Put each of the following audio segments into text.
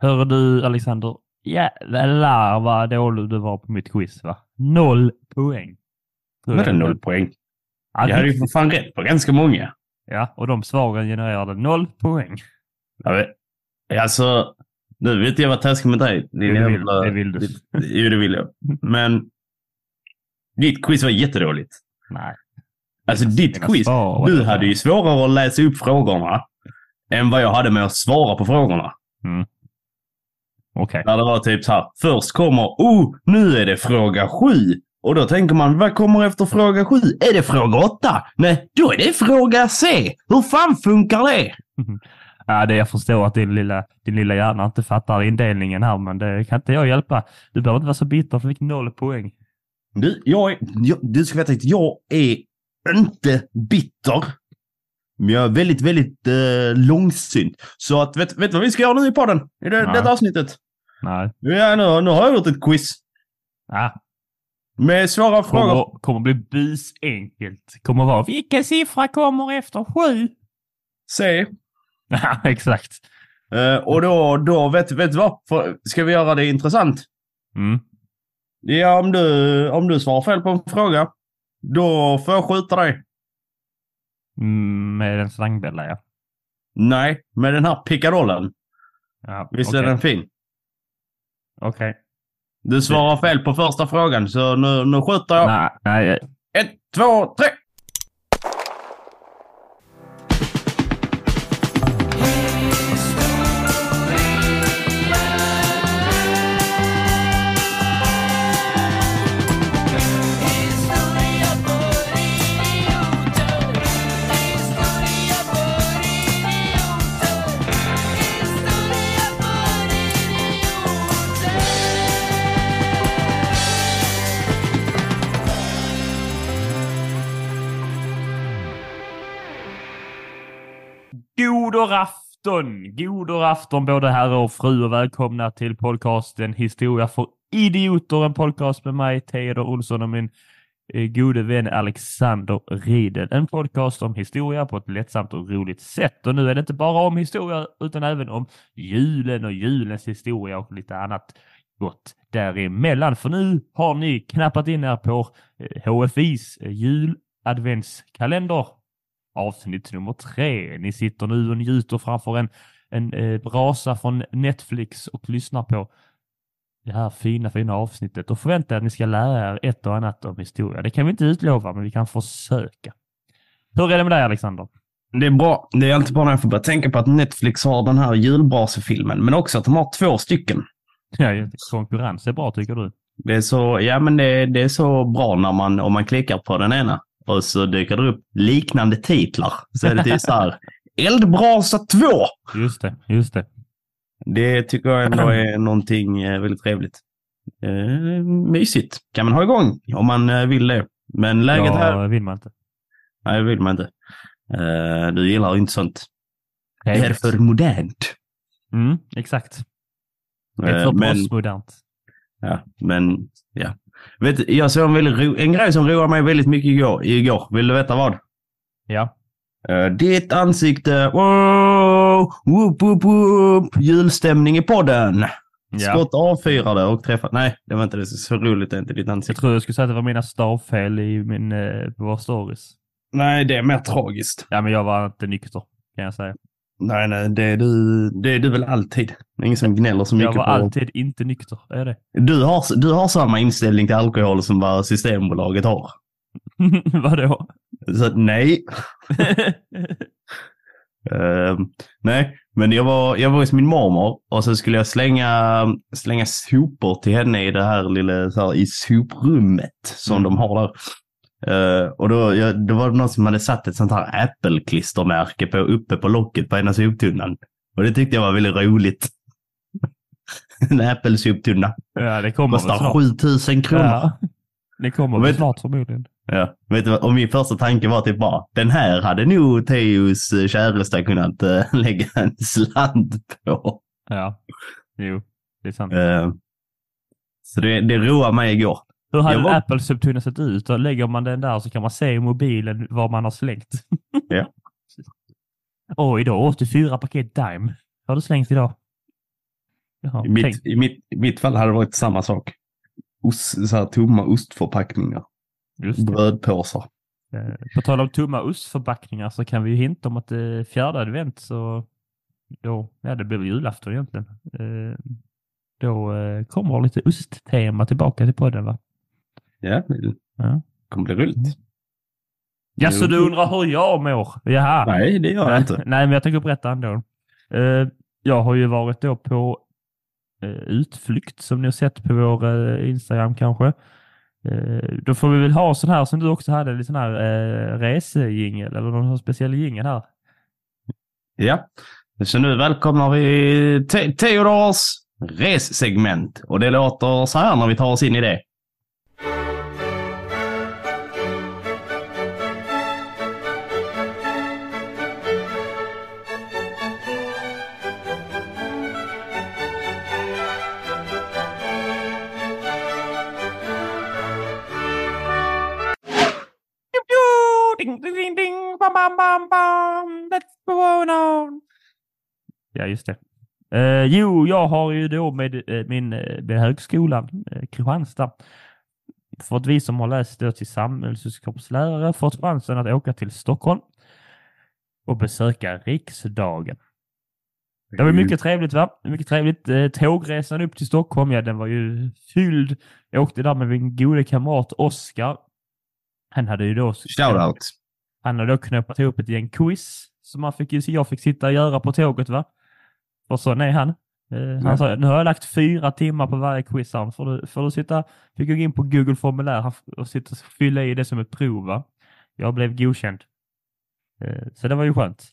Hör du Alexander, jävlar vad dålig du var på mitt quiz va? Noll poäng. Vadå noll poäng? Ja, Jag hade ju för fan rätt på ganska många. ja, och de svaren genererade noll poäng. Vet, alltså, nu vet jag vad taskig med dig. Din Det vill- jävla- det vill du. Jo, det vill jag. Men ditt quiz var jättedåligt. Nej. Alltså ditt quiz, svar var du hade ju svårare att läsa upp frågorna än vad jag hade med att svara på frågorna. Okej. Där det var typ så här, först kommer, oh, nu är det fråga sju. Och då tänker man, vad kommer efter fråga sju? Är det fråga åtta? Nej, då är det fråga C. Hur fan funkar det? Ja, det jag förstår att din lilla, din lilla hjärna inte fattar indelningen här, men det kan inte jag hjälpa. Du behöver inte vara så bitter för fick noll poäng. Du, jag är, jag, du ska veta att jag är inte bitter. Men jag är väldigt, väldigt eh, långsynt. Så att, vet, vet du vad vi ska göra nu i podden? I det, detta avsnittet? Nej. Ja, nu, nu har jag gjort ett quiz. Ja, Med svåra frågor. kommer, kommer bli busenkelt. Kommer vara vilken siffra kommer efter sju? C. Ja, exakt. Eh, och då, då vet, vet du vad? För, ska vi göra det intressant? Mm. Ja, om du, om du svarar fel på en fråga, då får jag skjuta dig. Mm, Med en slangbella, ja. Nej, med den här pickadollen. ja Visst okej. är den fin? Okej. Du svarar fel på första frågan, så nu, nu skjuter jag. Nej, nej. Ett, två, tre! God afton! God afton både herrar och fru och välkomna till podcasten Historia för idioter. En podcast med mig, Teodor Olsson och min eh, gode vän Alexander Riedel. En podcast om historia på ett lättsamt och roligt sätt. Och nu är det inte bara om historia utan även om julen och julens historia och lite annat gott däremellan. För nu har ni knappat in er på eh, HFIs eh, juladventskalender avsnitt nummer tre. Ni sitter nu och njuter framför en, en eh, brasa från Netflix och lyssnar på det här fina, fina avsnittet och förväntar att ni ska lära er ett och annat om historia. Det kan vi inte utlova, men vi kan försöka. Hur är det med dig, Alexander? Det är bra. Det är inte bara när jag får börja tänka på att Netflix har den här julbrasefilmen, men också att de har två stycken. Ja, konkurrens är bra, tycker du? Det är så, ja men det, det är så bra när man, om man klickar på den ena och så dyker det upp liknande titlar. Så är det typ så här, Eldbrasa 2! Just det, just det. Det tycker jag ändå är någonting eh, väldigt trevligt. Eh, mysigt. Kan man ha igång om man eh, vill det. Men läget ja, här, vill man inte. nej det vill man inte. Eh, du gillar inte sånt. Det är för modernt. Mm, exakt. Det är Eh, för men, postmodernt. ja, men, ja. Vet, jag såg en, väldigt en grej som roade mig väldigt mycket igår. igår. Vill du veta vad? Ja. Uh, ditt ansikte. Wow! Whoop, whoop, whoop. Julstämning i podden. ja. Skott avfyrade och träffade. Nej, det var inte det. Så roligt är inte ditt Jag ansikte. tror jag skulle säga att det var mina stavfel i min, eh, på vår stories. Nej, det är mer tragiskt. Ja, men jag var inte nykter, kan jag säga. Nej, nej, det är du, det är du väl alltid. Det är ingen som gnäller så Jag mycket var på... alltid inte nykter, är det? Du har, du har samma inställning till alkohol som vad Systembolaget har. Vadå? Så att, nej. Ehm, nej, men jag var, jag var hos min mormor och så skulle jag slänga, slänga sopor till henne i det här lilla, så här, i soprummet som Mm. de har där. Eh, och då, jag, då var det någon som hade satt ett sånt här Apple-klistermärke på, uppe på locket på ena soptunnan. Och det tyckte jag var väldigt roligt. en Apple-soptunna. Ja, det kommer Kostar snart. 7000 kronor. Ja, det kommer väl snart förmodligen. Ja, vet du? Och min första tanke var typ bara, den här hade nog Teos eh, käresta kunnat äh, lägga en slant på. Ja, jo, det är sant. Eh, så det, det roade mig igår. Hur hade var- Apple-subtunna sett ut? Då lägger man den där så kan man se i mobilen vad man har slängt. Ja. Oj, idag 84 paket Dime har du slängt idag. Ja, I, mitt, i, mitt, I mitt fall hade det varit samma sak. Ost, så här tomma ostförpackningar. Brödpåsar. Eh, På tal om tomma ostförpackningar så kan vi ju hinta om att det är fjärde advent så då, ja det blir julafton egentligen. Eh, Då eh, kommer lite osttema tillbaka till podden va? Ja, det Ja. kommer bli roligt. Ja, så du undrar hur jag mår? Jaha. Nej, det gör jag inte. Nej, men jag tänker berätta ändå. Eh, jag har ju varit då på eh, utflykt som ni har sett på vår eh, Instagram kanske. Då får vi väl ha sån här som du också hade, lite sån här resejingel eller någon speciell jingel här. Ja, så nu välkomnar vi Te- Theodors ressegment. Och det låter så här när vi tar oss in i det. Bam, bam. Let's go on. Ja, just det. Eh, jo, jag har ju då med, eh, min, eh, med högskolan, eh, Kristianstad, för att vi som har läst då till samhällskunskapslärare fått chansen att åka till Stockholm och besöka riksdagen. Det var mycket trevligt va? Mycket trevligt. Eh, tågresan upp till Stockholm, ja den var ju fylld. Jag åkte där med min gode kamrat Oskar. Han hade ju då Shoutout. Han hade då knoppat ihop ett gäng quiz som man fick, jag fick sitta och göra på tåget va? Och så nej han. Eh, han sa, nu har jag lagt fyra timmar på varje quiz här. Får du, får du sitta, fick jag gå in på Google formulär här och sitta och fylla i det som ett prov va? Jag blev godkänd. Eh, så det var ju skönt.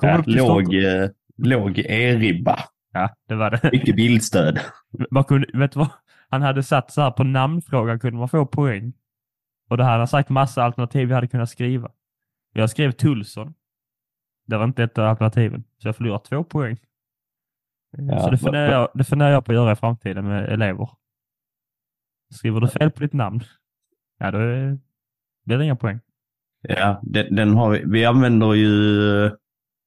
Ja, låg, eh, låg e-ribba. Ja, det var det. Mycket bildstöd. Man kunde, vet vad? Han hade satt så här på namnfrågan kunde man få poäng. Och då hade han sagt massa alternativ vi hade kunnat skriva. Jag skrev Tulsson. Det var inte ett av alternativen. Så jag förlorar två poäng. Ja, så det funderar, jag, det funderar jag på att göra i framtiden med elever. Skriver du fel på ditt namn, ja då blir det inga poäng. Ja, den, den har vi. Vi använder ju eh,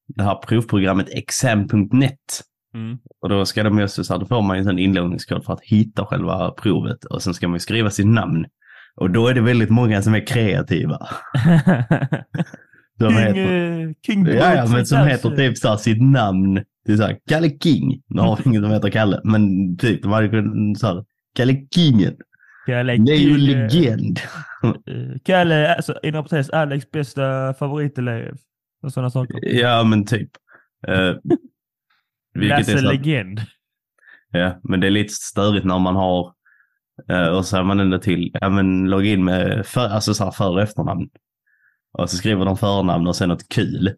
det här provprogrammet exam.net. Mm. Och då ska de just så här, då får man ju en inloggningskod för att hitta själva provet och sen ska man ju skriva sitt namn. Och då är det väldigt många som är kreativa. Som King, heter, eh, King ja, ja, men som heter typ så här, sitt namn. Det är så här, Kalle King. Nu har vi ingen som heter Kalle, men typ de hade kunnat så här, Kalle Kingen. Kalle Det är ju King, eh, legend. eh, Kalle, alltså, inom parentes, Alex bästa favoritelev. Och sådana saker. Ja, men typ. Uh, Lasse Legend. Ja, men det är lite störigt när man har och så är man ändå till, ja men logga in med för, alltså så här för och efternamn. Och så skriver de förnamn och sen något kul.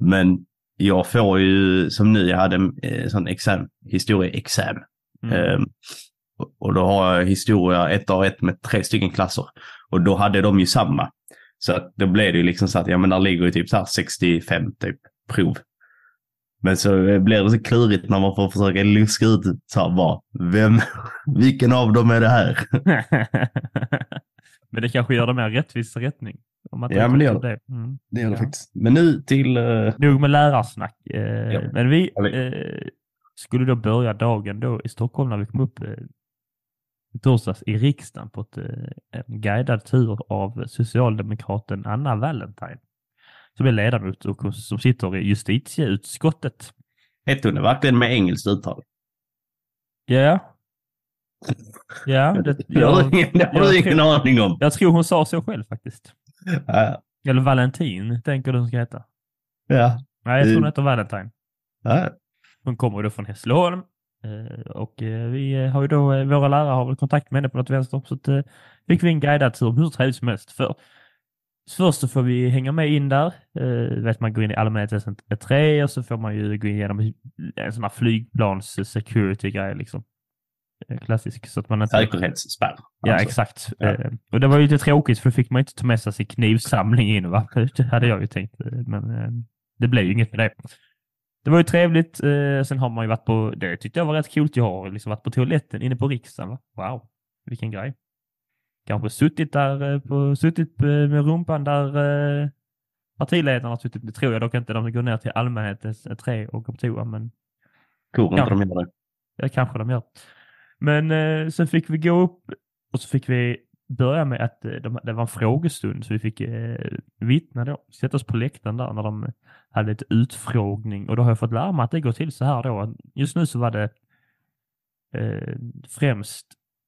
Men jag får ju, som nu, jag hade en eh, sån exam, historieexam. Mm. Och- och då har jag historia ett av ett med tre stycken klasser. Och då hade de ju samma. Så att då blev det ju liksom så att, ja men där ligger ju typ så här 65 typ prov. Men så blir det så klurigt när man får försöka luska ut så här bara, vem, vilken av dem är det här? men det kanske gör det mer rättvis rättning. Om man Ja, men det gör det. Mm. Det gör det Ja. faktiskt. Men nu till, eh, Nog med lärarsnack. Eh, Ja. Men vi eh, skulle då börja dagen då i Stockholm när vi kom upp i torsdags i riksdagen på ett, en guidad tur av socialdemokraten Anna Wallentheim. Som är ledamot och som sitter i justitieutskottet. hette hon det verkligen med engelskt uttal? Ja. Ja, det, Det har jag, du ingen, det har jag du ingen tror- aning om. jag tror hon sa så själv faktiskt. Ja, Eller Valentin, tänker du hon ska heta. ja, Nej, jag tror hon heter Valentine. ja. Hon kommer då från Hässleholm eh, och eh, vi har ju då, eh, våra lärare har väl kontakt med henne på något vänster så att, fick vi en guidad tur hur trevligt som helst. För först så får vi hänga med in där, eh, vet man går in i allmänhetens entré och så får man ju gå igenom en sån här flygplans security grej liksom. Eh, Klassisk så att man inte... Säkerhetsspärr. Ja, alltså. exakt. Ja. Eh, och det var ju lite tråkigt för då fick man inte ta med sig sin knivsamling in va? Det hade jag ju tänkt. eh, Men eh, det blev ju inget med det. Det var ju trevligt. Eh, sen har man ju varit på, det tyckte jag var rätt coolt. Jag har liksom varit på toaletten inne på riksdagen. Va? Wow, vilken grej. Kanske suttit där, eh, på, suttit eh, med rumpan där eh, partiledarna har suttit. Det tror jag dock inte. De går ner till allmänhetens entré och går på toa. Men Tror inte de gör det. Ja, kanske de gör. Men eh, sen fick vi gå upp och så fick vi börja med att de, det var en frågestund så vi fick eh, vittna då. Sätta oss på läktaren där när de hade ett utfrågning och då har jag fått lära mig att det går till så här då. Just nu så var det eh, främst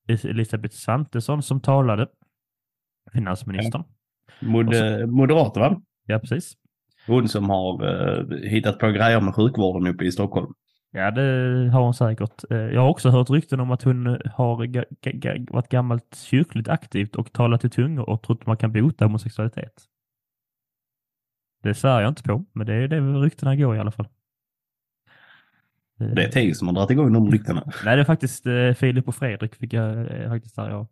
Elisabeth Svantesson som talade, finansministern. Mod så- Moderater va? Ja, precis. Hon som har uh, hittat på grejer med sjukvården uppe i Stockholm. Ja, det har hon säkert. Eh, Jag har också hört rykten om att hon har ga- ga- varit gammalt kyrkligt aktivt och talat i tungor och trott man kan bota homosexualitet. Det svär jag inte på, men det är det ryktena går i alla fall. Det är Teg som har dragit igång de ryktena. Nej, det är faktiskt eh, Filip och Fredrik, fick jag eh, faktiskt där jag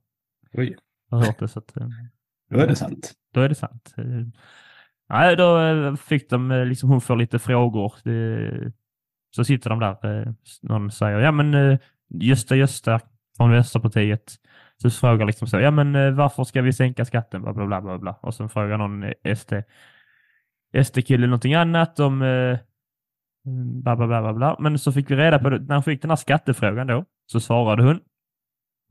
Oj, har hört det. Så att, eh, då är det sant. då är det sant. Nej, då eh, fick de, eh, liksom hon får lite frågor. Så sitter de där, eh, någon säger, ja men Gösta Gösta från Vänsterpartiet. Så frågar liksom så, ja men varför ska vi sänka skatten? Bla, bla, bla, bla, bla. Och sen frågar någon SD, SD-kille någonting annat om bla, bla, bla, bla. Men så fick vi reda på det, när hon fick den här skattefrågan då, så svarade hon.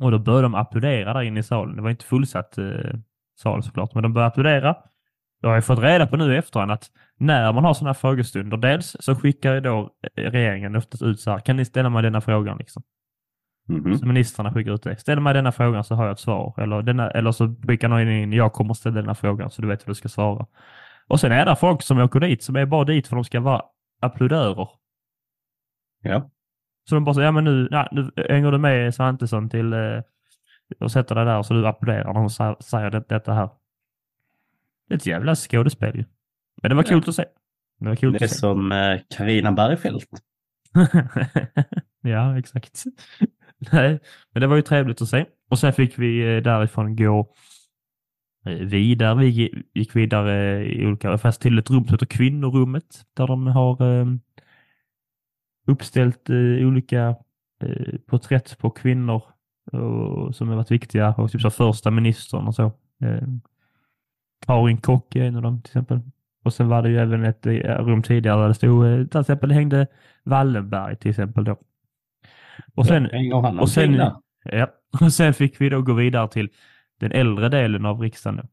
Och då började de applådera där inne i salen. Det var inte fullsatt eh, sal såklart, men de började applådera. Då har jag fått reda på nu i efterhand att när man har sådana här frågestunder, dels så skickar då eh, regeringen oftast ut så här, kan ni ställa mig denna frågan liksom? Mhm. Så ministrarna skickar ut det. Ställ mig denna frågan så har jag ett svar. Eller, denna, eller så skickar någon in, jag kommer ställa denna frågan så du vet hur du ska svara. Och sen är det folk som åker dit som är bara dit för att de ska vara applådörer. Ja. Så de bara säger, ja men nu, nej, nu hänger du med Svantesson till eh, och sätter dig där så du applåderar när hon säger det, detta här. Det är ett jävla skådespel ju. Men det var Ja. kul att se. Det var kul Det är att se. som eh, Carina Bergfeldt. ja, exakt. Nej, men det var ju trevligt att se. Och sen fick vi eh, därifrån gå eh, vidare. Vi gi- gick vidare i olika, fast till ett rum som heter Kvinnorummet, där de har eh, uppställt eh, olika eh, porträtt på kvinnor som har varit viktiga och typ så första ministern och så. Eh, Karin Kock är en av dem till exempel. Och sen var det ju även ett eh, rum tidigare där det stod, eh, till exempel det hängde Wallenberg till exempel då. Och sen, och sen, ja, och sen fick vi då gå vidare till den äldre delen av riksdagen.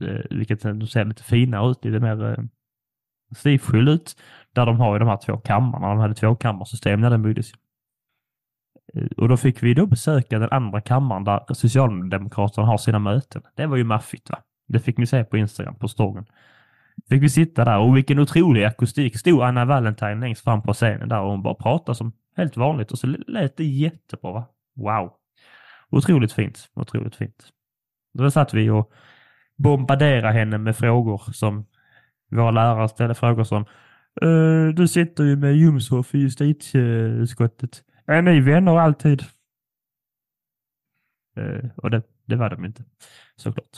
Eh, vilket ser lite finare ut, lite mer eh, stilfull ut. Där de har ju de här två kammarna. De hade tvåkammarsystem när den byggdes. Eh, och då fick vi då besöka den andra kammaren där Socialdemokraterna har sina möten. Det var ju maffigt va? Det fick ni se på Instagram, på storyn. Fick vi sitta där och vilken otrolig akustik. Stod Anna Valentine längst fram på scenen där och hon bara pratade som helt vanligt och så lät det jättebra. Va? Wow! Otroligt fint. Otroligt fint. Då satt vi och bombarderade henne med frågor som våra lärare ställde frågor som "Eh, Du sitter ju med Jomshof i justitieutskottet. Är ni vänner alltid? Eh, och det, det var de inte, såklart.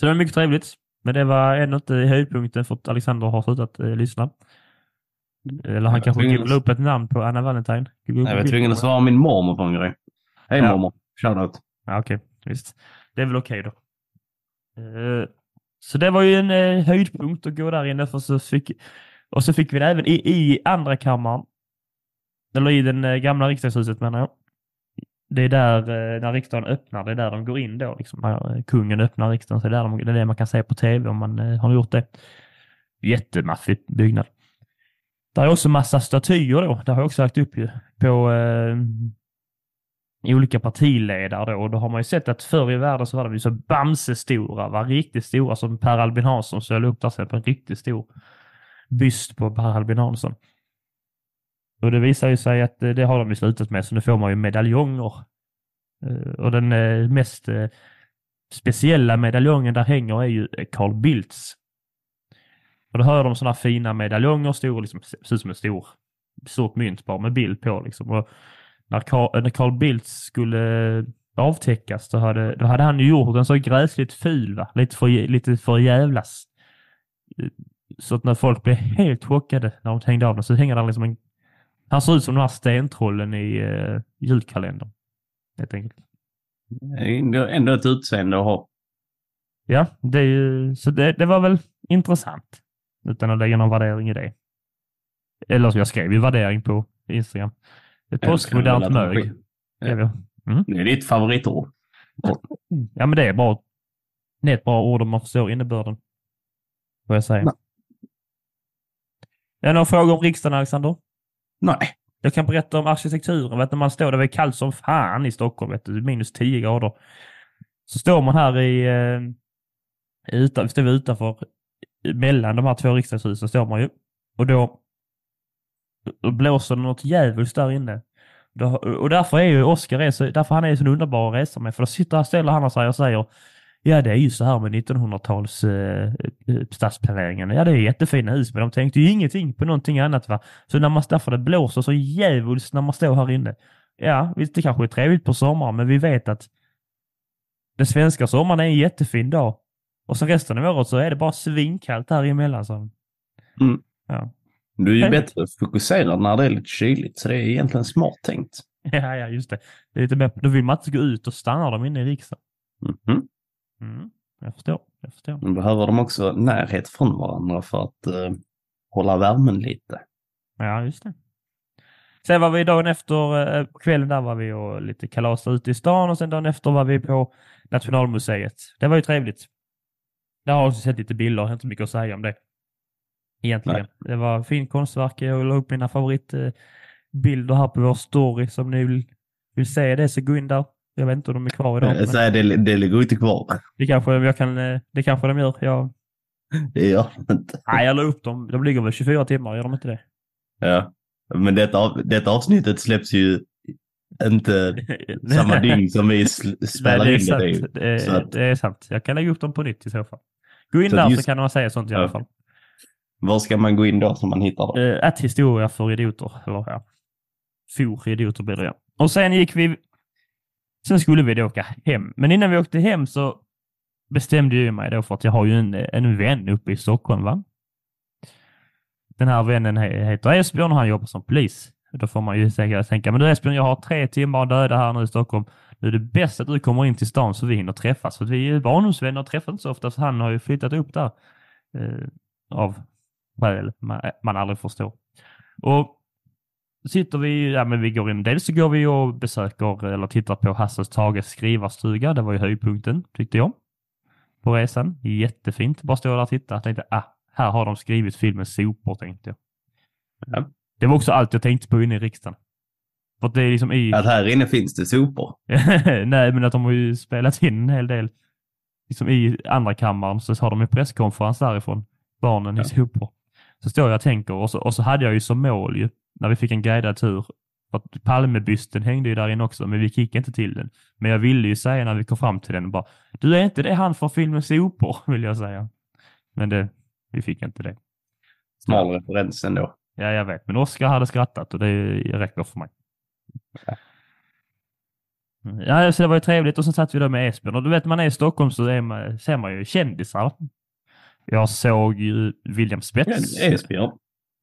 Så det var mycket trevligt. Men det var ändå inte höjdpunkten för att Alexander har slutat eh, lyssna. Eller han kanske tvungen att- googlade upp ett namn på Anna Valentine. Googlade Jag var tvungen att svara min mormor på en grej. Hej Ja. mormor. Shoutout. Ja, okej, visst. Det är väl okej då. Eh, så det var ju en eh, höjdpunkt att gå där inne för så fick, och så fick vi det även i, i andra kammaren. Eller i den eh, gamla riksdagshuset menar jag. Det är där när riksdagen öppnar, det är där de går in då. Liksom, när kungen öppnar riksdagen så är det, där de, det är det man kan se på tv om man har gjort det. Jättemaffig byggnad. Där är också massa statyer då. Det har jag också lagt upp ju. På olika partiledare då. Och då har man ju sett att förr i världen så var de ju så Bamse-stora, var riktigt stora som Per Albin Hansson så jag la upp där sen på en riktigt stor byst på Per Albin Hansson. Och det visar ju sig att eh, det har de ju slutat med så nu får man ju medaljonger. Eh, och den eh, mest speciella medaljongen där hänger är ju Carl Bildts. Och då har de sådana fina medaljonger, stor, liksom, ser ut som ett stor, stort mynt bara med bild på liksom. Och när Carl, när Carl Bildt skulle avtäckas då hade, då hade han ju gjort en så gräsligt ful, va? Lite, för, lite för jävlas. Så att när folk blev helt chockade när de hängde av den så hänger han liksom en... Han ser ut som de här stentrollen i uh, julkalendern. Helt enkelt. Ändå, ändå ett utseende att ha. Ja, det ju, så det, det var väl intressant. Utan att lägga någon värdering i det. Eller så jag skrev ju värdering på Instagram. Ett postmodernt mög. Ja. Mm. Det är ditt favoritord. Ja, men det är bra. Det är ett bra ord om man förstår innebörden. Vad jag säger. Nej. Är det några frågor om riksdagen, Alexander? Nej. Jag kan berätta om arkitekturen. Vet när man står, det var kallt som fan i Stockholm, vet du, minus 10 grader. Så står man här i, eh, utan, står utanför, mellan de här två riksdagshusen står man ju. Och då, då blåser det något djävulskt där inne. Och därför är ju Oskar är så, därför han är så underbar att resa med. För då sitter, ställer han sig och säger Ja, det är ju så här med 1900-tals eh, stadsplaneringen. Ja, det är jättefina hus, men de tänkte ju ingenting på någonting annat. va. Så när man, därför det blåser så djävulskt när man står här inne. Ja, visst, det kanske är trevligt på sommaren, men vi vet att den svenska sommaren är en jättefin dag. Och så resten av året så är det bara svinkallt här emellan. Så. Mm. Ja. Du är ju bättre fokuserad när det är lite kyligt, så det är egentligen smart tänkt. ja, ja, just det. det är lite mer, då vill man inte gå ut och stanna dem inne i riksdagen. Mhm. Mm, jag förstår. Jag förstår. Nu behöver de också närhet från varandra för att eh, hålla värmen lite. Ja, just det. Sen var vi dagen efter, eh, kvällen där var vi och lite kalas ute i stan och sen dagen efter var vi på Nationalmuseet. Det var ju trevligt. Där har jag också sett lite bilder, inte mycket att säga om det. Egentligen. Det var fint konstverk, jag la upp mina favoritbilder här på vår story. Så om ni vill, vill se det så gå in där. Jag vet inte om de är kvar idag. Eh, Men är det, det ligger inte kvar. det, kanske, jag kan, eh, det kanske de gör. Jag, Det gör det inte. nej, jag la upp dem. De ligger väl 24 timmar, gör de inte det? Ja. Men detta, detta avsnittet släpps ju inte samma dygn som vi spelar Nej, in det. Är det. sant. ju. Det, är, Så att- det är sant. Jag kan lägga upp dem på nytt i så fall. Gå in Så där just- så kan man säga sånt i alla fall. Var ska man gå in då som man hittar det? Uh, att historia för idioter. Eller ja. For idioter blir det ja. Och sen gick vi... Sen skulle vi då åka hem. Men innan vi åkte hem så bestämde jag mig då för att jag har ju en, en vän uppe i Stockholm va. Den här vännen heter Esbjörn och han jobbar som polis. Då får man ju tänka, tänka men du Esbjörn, jag har tre timmar döda här nu i Stockholm. Nu är det bäst att du kommer in till stan så vi hinner träffas. För vi är barndomsvänner och träffas inte så ofta så han har ju flyttat upp där. Eh, av skäl man, aldrig förstår. Och sitter vi, ja men vi går in, dels så går vi och besöker eller tittar på Hasses Tages skrivarstuga. Det var ju höjdpunkten tyckte jag. På resan. Jättefint. Bara stå där och titta. Jag tänkte, ah, här har de skrivit filmen Sopor tänkte jag. Ja. Det var också allt jag tänkte på inne i riksdagen. För att det är liksom i... Att här inne finns det sopor. Nej, men att de har ju spelat in en hel del. Liksom i andra kammaren så har de en presskonferens därifrån. Barnen Ja. i sopor. Så står jag och tänker och så, och så hade jag ju som mål ju, när vi fick en guidad tur, att Palmebysten hängde ju där inne också, men vi gick inte till den. Men jag ville ju säga när vi kom fram till den bara, du är inte det han från filmen Sopor, vill jag säga. Men det, vi fick inte det. Smal referens ändå. Ja, jag vet. Men Oskar hade skrattat och det räcker för mig. Ja, så det var ju trevligt och så satt vi där med Esbjörn och du vet man är i Stockholm så är man, ser man ju kändisar. Jag såg ju William Spets. Esbjörn.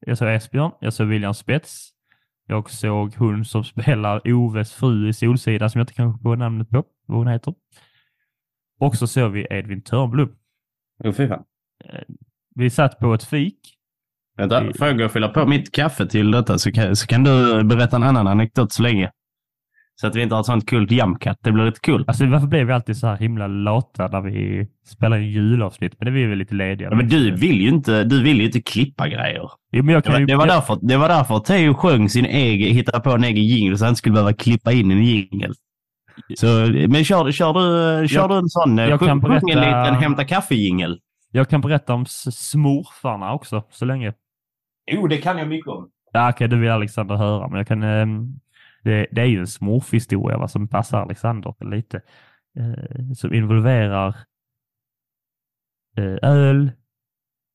Jag såg Esbjörn, jag såg William Spets. Jag såg hon som spelar Oves fru i Solsidan som jag inte kan på namnet på, vad hon heter. Och så såg vi Edvin Törnblom. Jo, fy fan. Vi satt på ett fik. Vänta, får jag gå och fylla på mitt kaffe till detta så kan, så kan du berätta en annan anekdot så länge. Så att vi inte har ett sånt kul jamkatt. Det blir lite kul. Alltså varför blev vi alltid så här himla lata när vi spelar in julavsnitt? Men det är vi väl lite lediga. Ja, men du vill ju inte, du vill ju inte klippa grejer. Jo, men jag Det kan ju... det var därför, det var därför Theo sjöng sin egen, hittade på en egen jingle så han inte skulle behöva klippa in en jingle. Så, men kör, kör, du, kör Jag- du en sån, eh, jag sjung, kan sjung en berätta- liten hämta kaffe-jingel? Jag kan berätta om smurfarna också, så länge. Jo, det kan jag mycket om. Ja, okej, det vill Alexander höra, men jag kan... ehm, det, det är ju en smurfhistoria va, som passar Alexander lite. Eh, som involverar eh, öl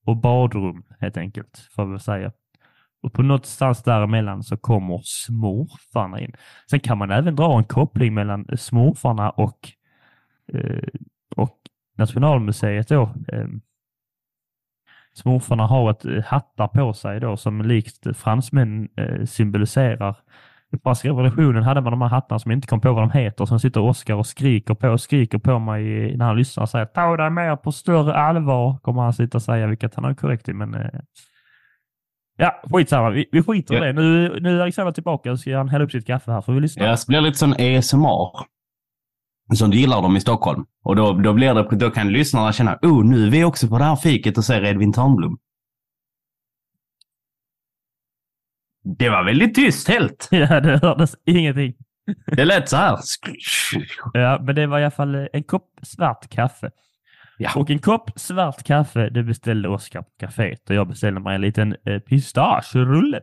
och badrum helt enkelt, får vi väl säga. Och på någonstans däremellan så kommer smurfarna in. Sen kan man även dra en koppling mellan smurfarna och, eh, och Nationalmuseet då. Eh, smurfarna har ett hattar på sig då som likt fransmän eh, symboliserar franska revolutionen hade man de här hattarna som inte kom på vad de heter. Sen sitter Oscar och skriker på och skriker på mig när han lyssnar och säger ta dig mer på större allvar, kommer han sitta och säga, vilket han har korrekt i. Men, eh, Ja, skitsamma. Vi, vi skiter i Ja. det. Nu, nu är Alexander tillbaka och ska han hälla upp sitt kaffe här. Får vi lyssna? Ja, det blir lite sån ASMR. Som du gillar dem i Stockholm. Och då, då, blir det, då kan lyssnarna känna, oh, nu är vi också på det här fiket och ser Edvin Törnblom. Det var väldigt tyst helt. Ja, det hördes ingenting. Det lät så här. Ja, men det var i alla fall eh, en kopp svart kaffe. Ja. Och en kopp svart kaffe, det beställde Oskar på kaféet och jag beställde mig en liten eh, pistagerulle.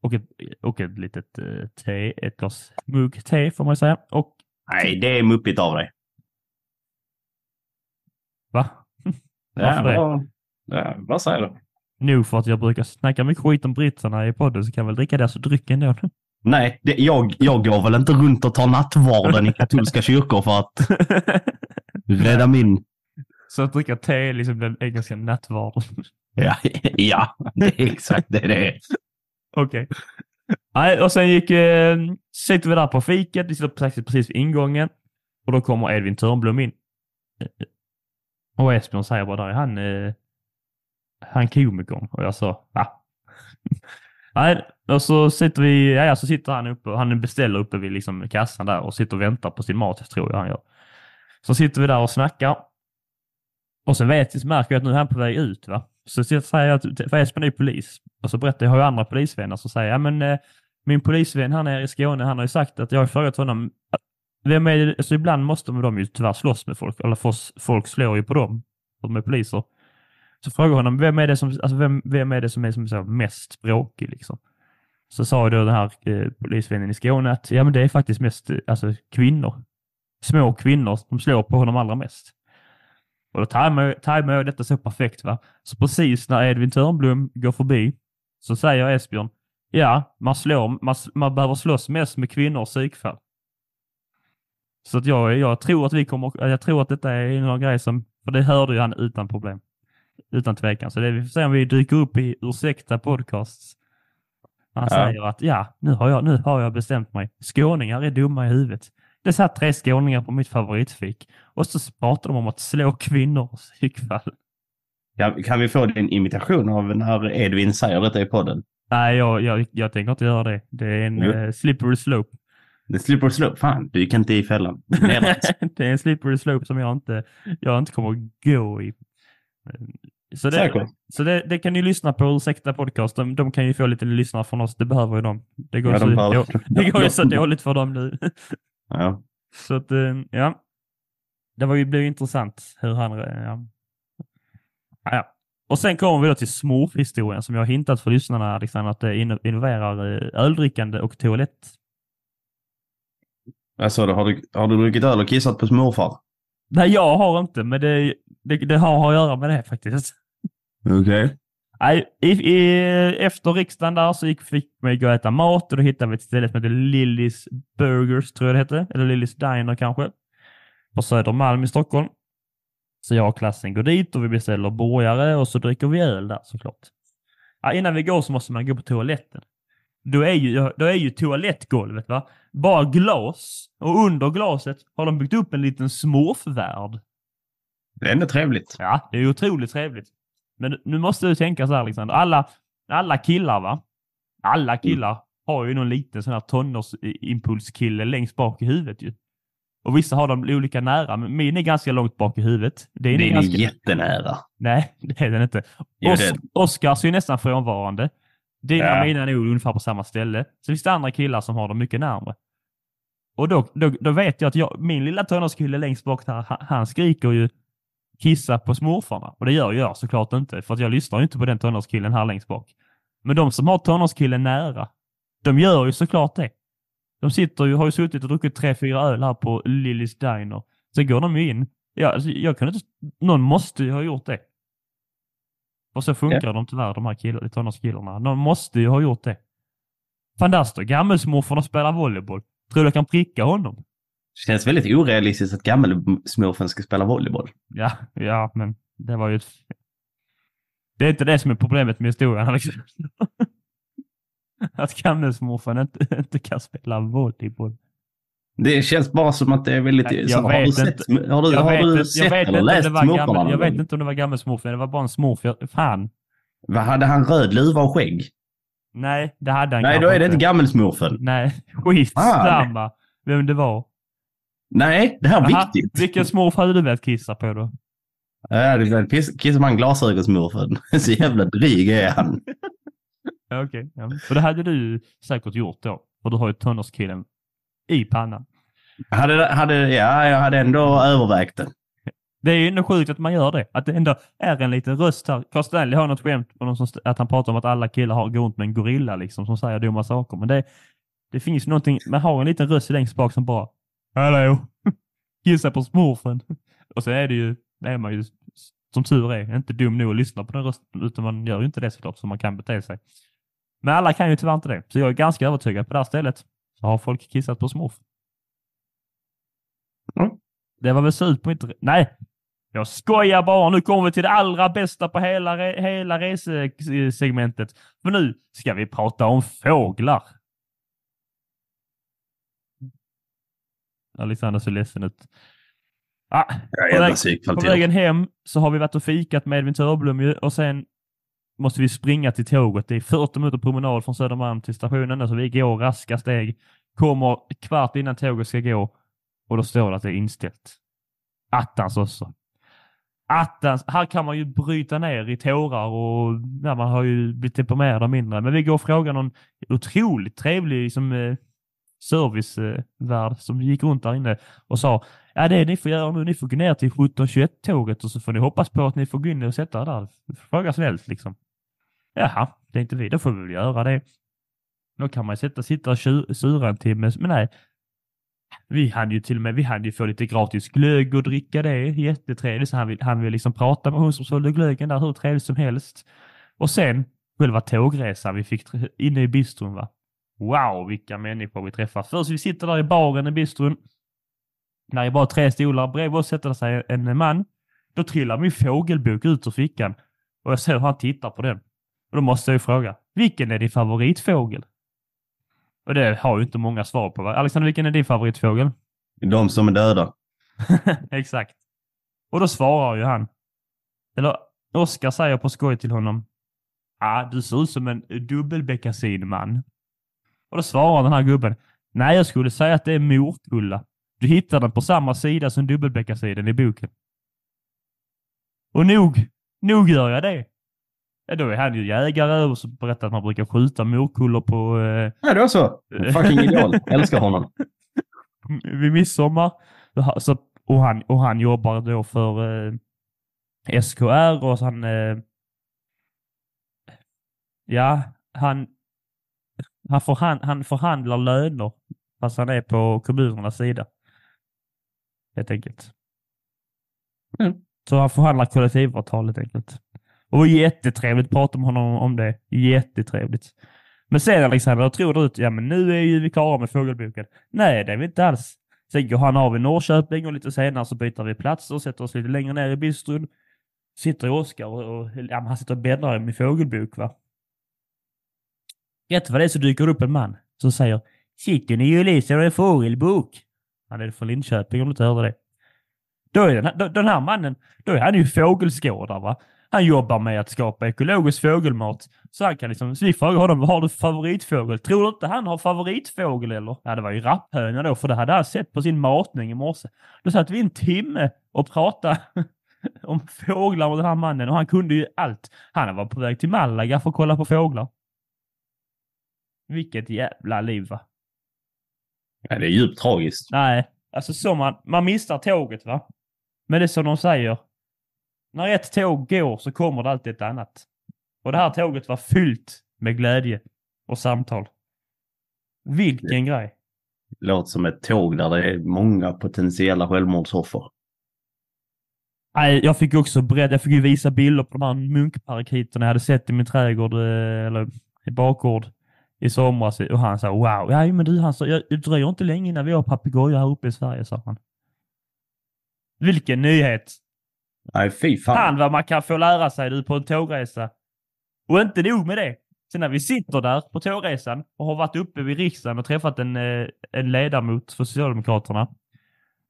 Och ett, och ett litet eh, te, ett glas mugg te får man säga. Och Nej, det är muppigt av dig. va? Varför det? vad, ja, vad säger du? Nog för att jag brukar snacka mycket skit om britterna i podden så kan jag väl dricka deras dryck ändå. Nej, det, jag, jag går väl inte runt och tar nattvarden i katolska kyrkor för att rädda min... så att dricka te är liksom den engelska nattvarden. Ja, ja det är exakt det det är. Okej. Nej, och sen gick, eh, sitter vi där på fiket, vi sitter precis, precis vid ingången och då kommer Edvin Törnblom in. Och Esbjörn säger bara, där är han, eh, han komikern. Och jag sa, ja. Nej, och så sitter vi, ja, så sitter han uppe, han beställer uppe vid liksom kassan där och sitter och väntar på sin mat, tror jag han gör. Så sitter vi där och snackar. Och så vet så märker jag att nu är han på väg ut. va. Så säger jag, att- för Esbjörn är polis, och så berättar jag, jag har ju andra polisvänner, så säger jag, ja men eh, min polisvän här nere i Skåne, han har ju sagt att jag har frågat honom, vem är det, alltså ibland måste de ju tyvärr slåss med folk, eller folk slår ju på dem, de är poliser. Så frågade jag honom, vem är det som, alltså vem, vem är det som är som så mest språkig liksom? Så sa då den här eh, polisvännen i Skåne att, ja men det är faktiskt mest, eh, alltså kvinnor. Små kvinnor, de slår på honom allra mest. Och då tajmar jag detta så perfekt va. Så precis när Edvin Törnblom går förbi så säger Esbjörn, ja, man, slår, man, man behöver slåss mest med kvinnor och psykfall. Så att jag, jag tror att vi kommer, jag tror att detta är en grej som, för det hörde ju han utan problem. Utan tvekan. Så det vi får se om vi dyker upp i Ursäkta podcasts. Han Ja. säger att ja, nu har, jag, nu har jag bestämt mig. Skåningar är dumma i huvudet. Det satt tre skåningar på mitt favoritfik och så pratar de om att slå kvinnor och psykfall. Kan, kan vi få din imitation av när Edvin säger detta i podden? Nej, jag, jag, jag tänker inte göra det. Det är en eh, slippery slope. The slipper slope. Fan, du gick inte i fällan. Det är en slippery slope som jag inte, jag inte kommer att gå i. Så, det, så det, det kan ni lyssna på, ursäkta podcast. De, de kan ju få lite lyssnare från oss, det behöver ju de. Det går, Ja, så, de då- det går ju så dåligt för dem nu. Ja. så att, eh, ja. Det var ju, blev intressant hur han... Ja. Ja. Och sen kommer vi då till smurfhistorien som jag har hintat för lyssnarna, Alexander, att det inno- involverar eh, öldrickande och toalett. Du? Har, du? har du druckit öl och kissat på smurfar? Nej, jag har inte, men det, det, det har att göra med det faktiskt. Okej. Nej, i, i, efter riksdagen där så gick, fick vi gå och äta mat och då hittade vi ett ställe som heter Lillys Burgers, tror jag det hette. Eller Lillys Diner kanske. På Södermalm i Stockholm. Så jag och klassen går dit och vi beställer burgare och så dricker vi öl där såklart. Ja, innan vi går så måste man gå på toaletten. Då är ju, då är ju toalettgolvet va? bara glas och under glaset har de byggt upp en liten smurfvärld. Det är ändå trevligt. Ja, det är otroligt trevligt. Men nu måste du tänka så här Alexander. Alla, alla killar va? Alla killar har ju någon liten sån här tonårsimpulskille längst bak i huvudet ju. Och vissa har dem olika nära, men min är ganska långt bak i huvudet. Det är Det är ganska... jättenära. Nej, det är den inte. Jo, Os- det är- Oscars är ju nästan frånvarande. Dina Ja. och mina är nog ungefär på samma ställe. Så finns det andra killar som har dem mycket närmare. Och då, då, då vet jag att jag, min lilla tonårskille längst bak där, han, han skriker ju kissa på smurfarna. Och det gör jag såklart inte, för att jag lyssnar ju inte på den tonårskillen här längst bak. Men de som har tonårskillen nära, de gör ju såklart det. De sitter ju, har ju suttit och druckit tre, fyra öl här på Lillys Diner. Sen går de ju in. Ja, alltså, jag kan inte, någon måste ju ha gjort det. Och så funkar de tyvärr, de här kill- tonårskillarna. Någon måste ju ha gjort det. Fan, där står gammelsmorfarn och spelar volleyboll. Tror du jag kan pricka honom? Det känns väldigt orealistiskt att gammelsmurfen ska spela volleyboll. Ja, ja, men det var ju ett... Det är inte det som är problemet med historien, Alexander. Att gammelsmorfar inte, inte kan spela volleyboll. Det känns bara som att det är väldigt... Jag så, har vet du sett, inte. har du, Jag har vet, du inte- sett vet, eller läst smurfarna jag vet inte om det var gammelsmorfen, det var bara en smurf. Fan. Vad Hade han röd luva och skägg? Nej, det hade han Nej, då är det inte gammelsmorfen. Nej, skitsamma vem det var. Nej, det här är Aha, viktigt. Vilken smurf hade du velat kissa på då? Ja, det är piss- kissar man glasögonsmorfen. Så jävla dryg är han. Ja, Okej, ja. och det hade du säkert gjort då. För du har ju tonårskillen i pannan. Hade, hade, ja, jag hade ändå övervägt det. Det är ju ändå sjukt att man gör det. Att det ändå är en liten röst här. Carl Stanley har något skämt på någon som, att han pratar om att alla killar har går runt med en gorilla liksom som säger dumma saker. Men det, det finns någonting, man har en liten röst längst bak som bara Hallå! Kissa på smurfen. Och så är det ju, det är man ju som tur är inte dum nog att lyssna på den rösten utan man gör ju inte det såklart så man kan bete sig. Men alla kan ju tyvärr inte det. Så jag är ganska övertygad på det här stället så har folk kissat på smurf. Mm. Det var väl slut på inte... Nej! Jag skojar bara. Nu kommer vi till det allra bästa på hela, re- hela resesegmentet. För nu ska vi prata om fåglar. Alexander ser ledsen ut. Ah, På väg- på vägen hem så har vi varit och fikat med Edvin Törblom och sen måste vi springa till tåget. Det är 40 minuter promenad från Södermalm till stationen, så vi går raska steg. Kommer kvart innan tåget ska gå och då står det att det är inställt. Attans också. Attans, här kan man ju bryta ner i tårar och ja, man har ju blivit deprimerad och mindre. Men vi går och frågar någon otroligt trevlig som eh, servicevärd som gick runt där inne och sa Ja, det ni får göra nu, ni får gå ner till 1721-tåget och så får ni hoppas på att ni får gå in och sätta er där. Fråga snällt liksom. Jaha, det är inte vi, då får vi väl göra det. Då kan man ju sätta, sitta och sura en timme, men nej. Vi hann ju till och med, vi hann ju få lite gratis glögg och dricka det. Jättetrevligt. Så han vill, han vill liksom prata med hon som sålde glöggen där hur trevligt som helst. Och sen själva tågresan vi fick inne i bistron va. Wow, vilka människor vi träffar. Först vi sitter där i baren i bistron. När det är bara tre stolar bredvid oss sätter sig en man. Då trillar min fågelbok ut ur fickan. Och jag ser hur han tittar på den. Och då måste jag ju fråga, vilken är din favoritfågel? Och det har ju inte många svar på. Va? Alexander, vilken är din favoritfågel? De som är döda. Exakt. Och då svarar ju han. Eller Oskar säger på skoj till honom. Ah, du ser ut som en dubbelbeckasinman. Och då svarar den här gubben. Nej, jag skulle säga att det är morkulla. Du hittar den på samma sida som dubbelbeckasinen i boken. Och nog, nog gör jag det. Ja, då är han ju jägare och så berättar att man brukar skjuta morkullor på eh, Ja, det var så. Fucking ideal. Älskar honom. vid midsommar. Så, och, han, och han jobbar då för eh, SKR och så han... Eh, ja, han, han, förhand, han förhandlar löner fast han är på kommunernas sida. Helt enkelt. Mm. Så han förhandlar kollektivavtal helt enkelt. Och det var jättetrevligt att prata med honom om det. Jättetrevligt. Men sen Alexander, jag tror du att ja, men nu är ju vi klara med fågelboken. Nej, det är vi inte alls. Sen går han av i Norrköping och lite senare så byter vi plats och sätter oss lite längre ner i bistron. Sitter Oskar och, och ja, han sitter och bläddrar i min fågelbok va. Rätt vad det är så dyker det upp en man som säger Sitter ni och läser en fågelbok? Han är från Linköping om du inte hörde det. Då är den, här- då- den här mannen, då är han ju fågelskådare va. Han jobbar med att skapa ekologisk fågelmat. Så han kan liksom, så vi frågar honom, vad har du för favoritfågel? Tror du inte han har favoritfågel eller? Ja, det var ju rapphöna då, för det hade han sett på sin matning i morse. Då satt vi en timme och pratade om fåglar med den här mannen och han kunde ju allt. Han var på väg till Malaga för att kolla på fåglar. Vilket jävla liv va? Ja, det är djupt tragiskt. Nej, alltså så man, man missar tåget va. Men det är som de säger. När ett tåg går så kommer det alltid ett annat. Och det här tåget var fyllt med glädje och samtal. Vilken grej. Låter som ett tåg där det är många potentiella självmordsoffer. Nej, jag fick också berätta, jag fick ju visa bilder på de här munkparakiterna jag hade sett i min trädgård, eh, eller i bakgård i somras. Och han sa wow, ja men du, han sa, jag- det dröjer inte länge innan vi har papegojor här uppe i Sverige, sa han. Vilken nyhet! Nej, fy fan. Fan vad man kan få lära sig du på en tågresa. Och inte nog med det. Sen när vi sitter där på tågresan och har varit uppe vid riksdagen och träffat en, eh, en ledamot för Socialdemokraterna.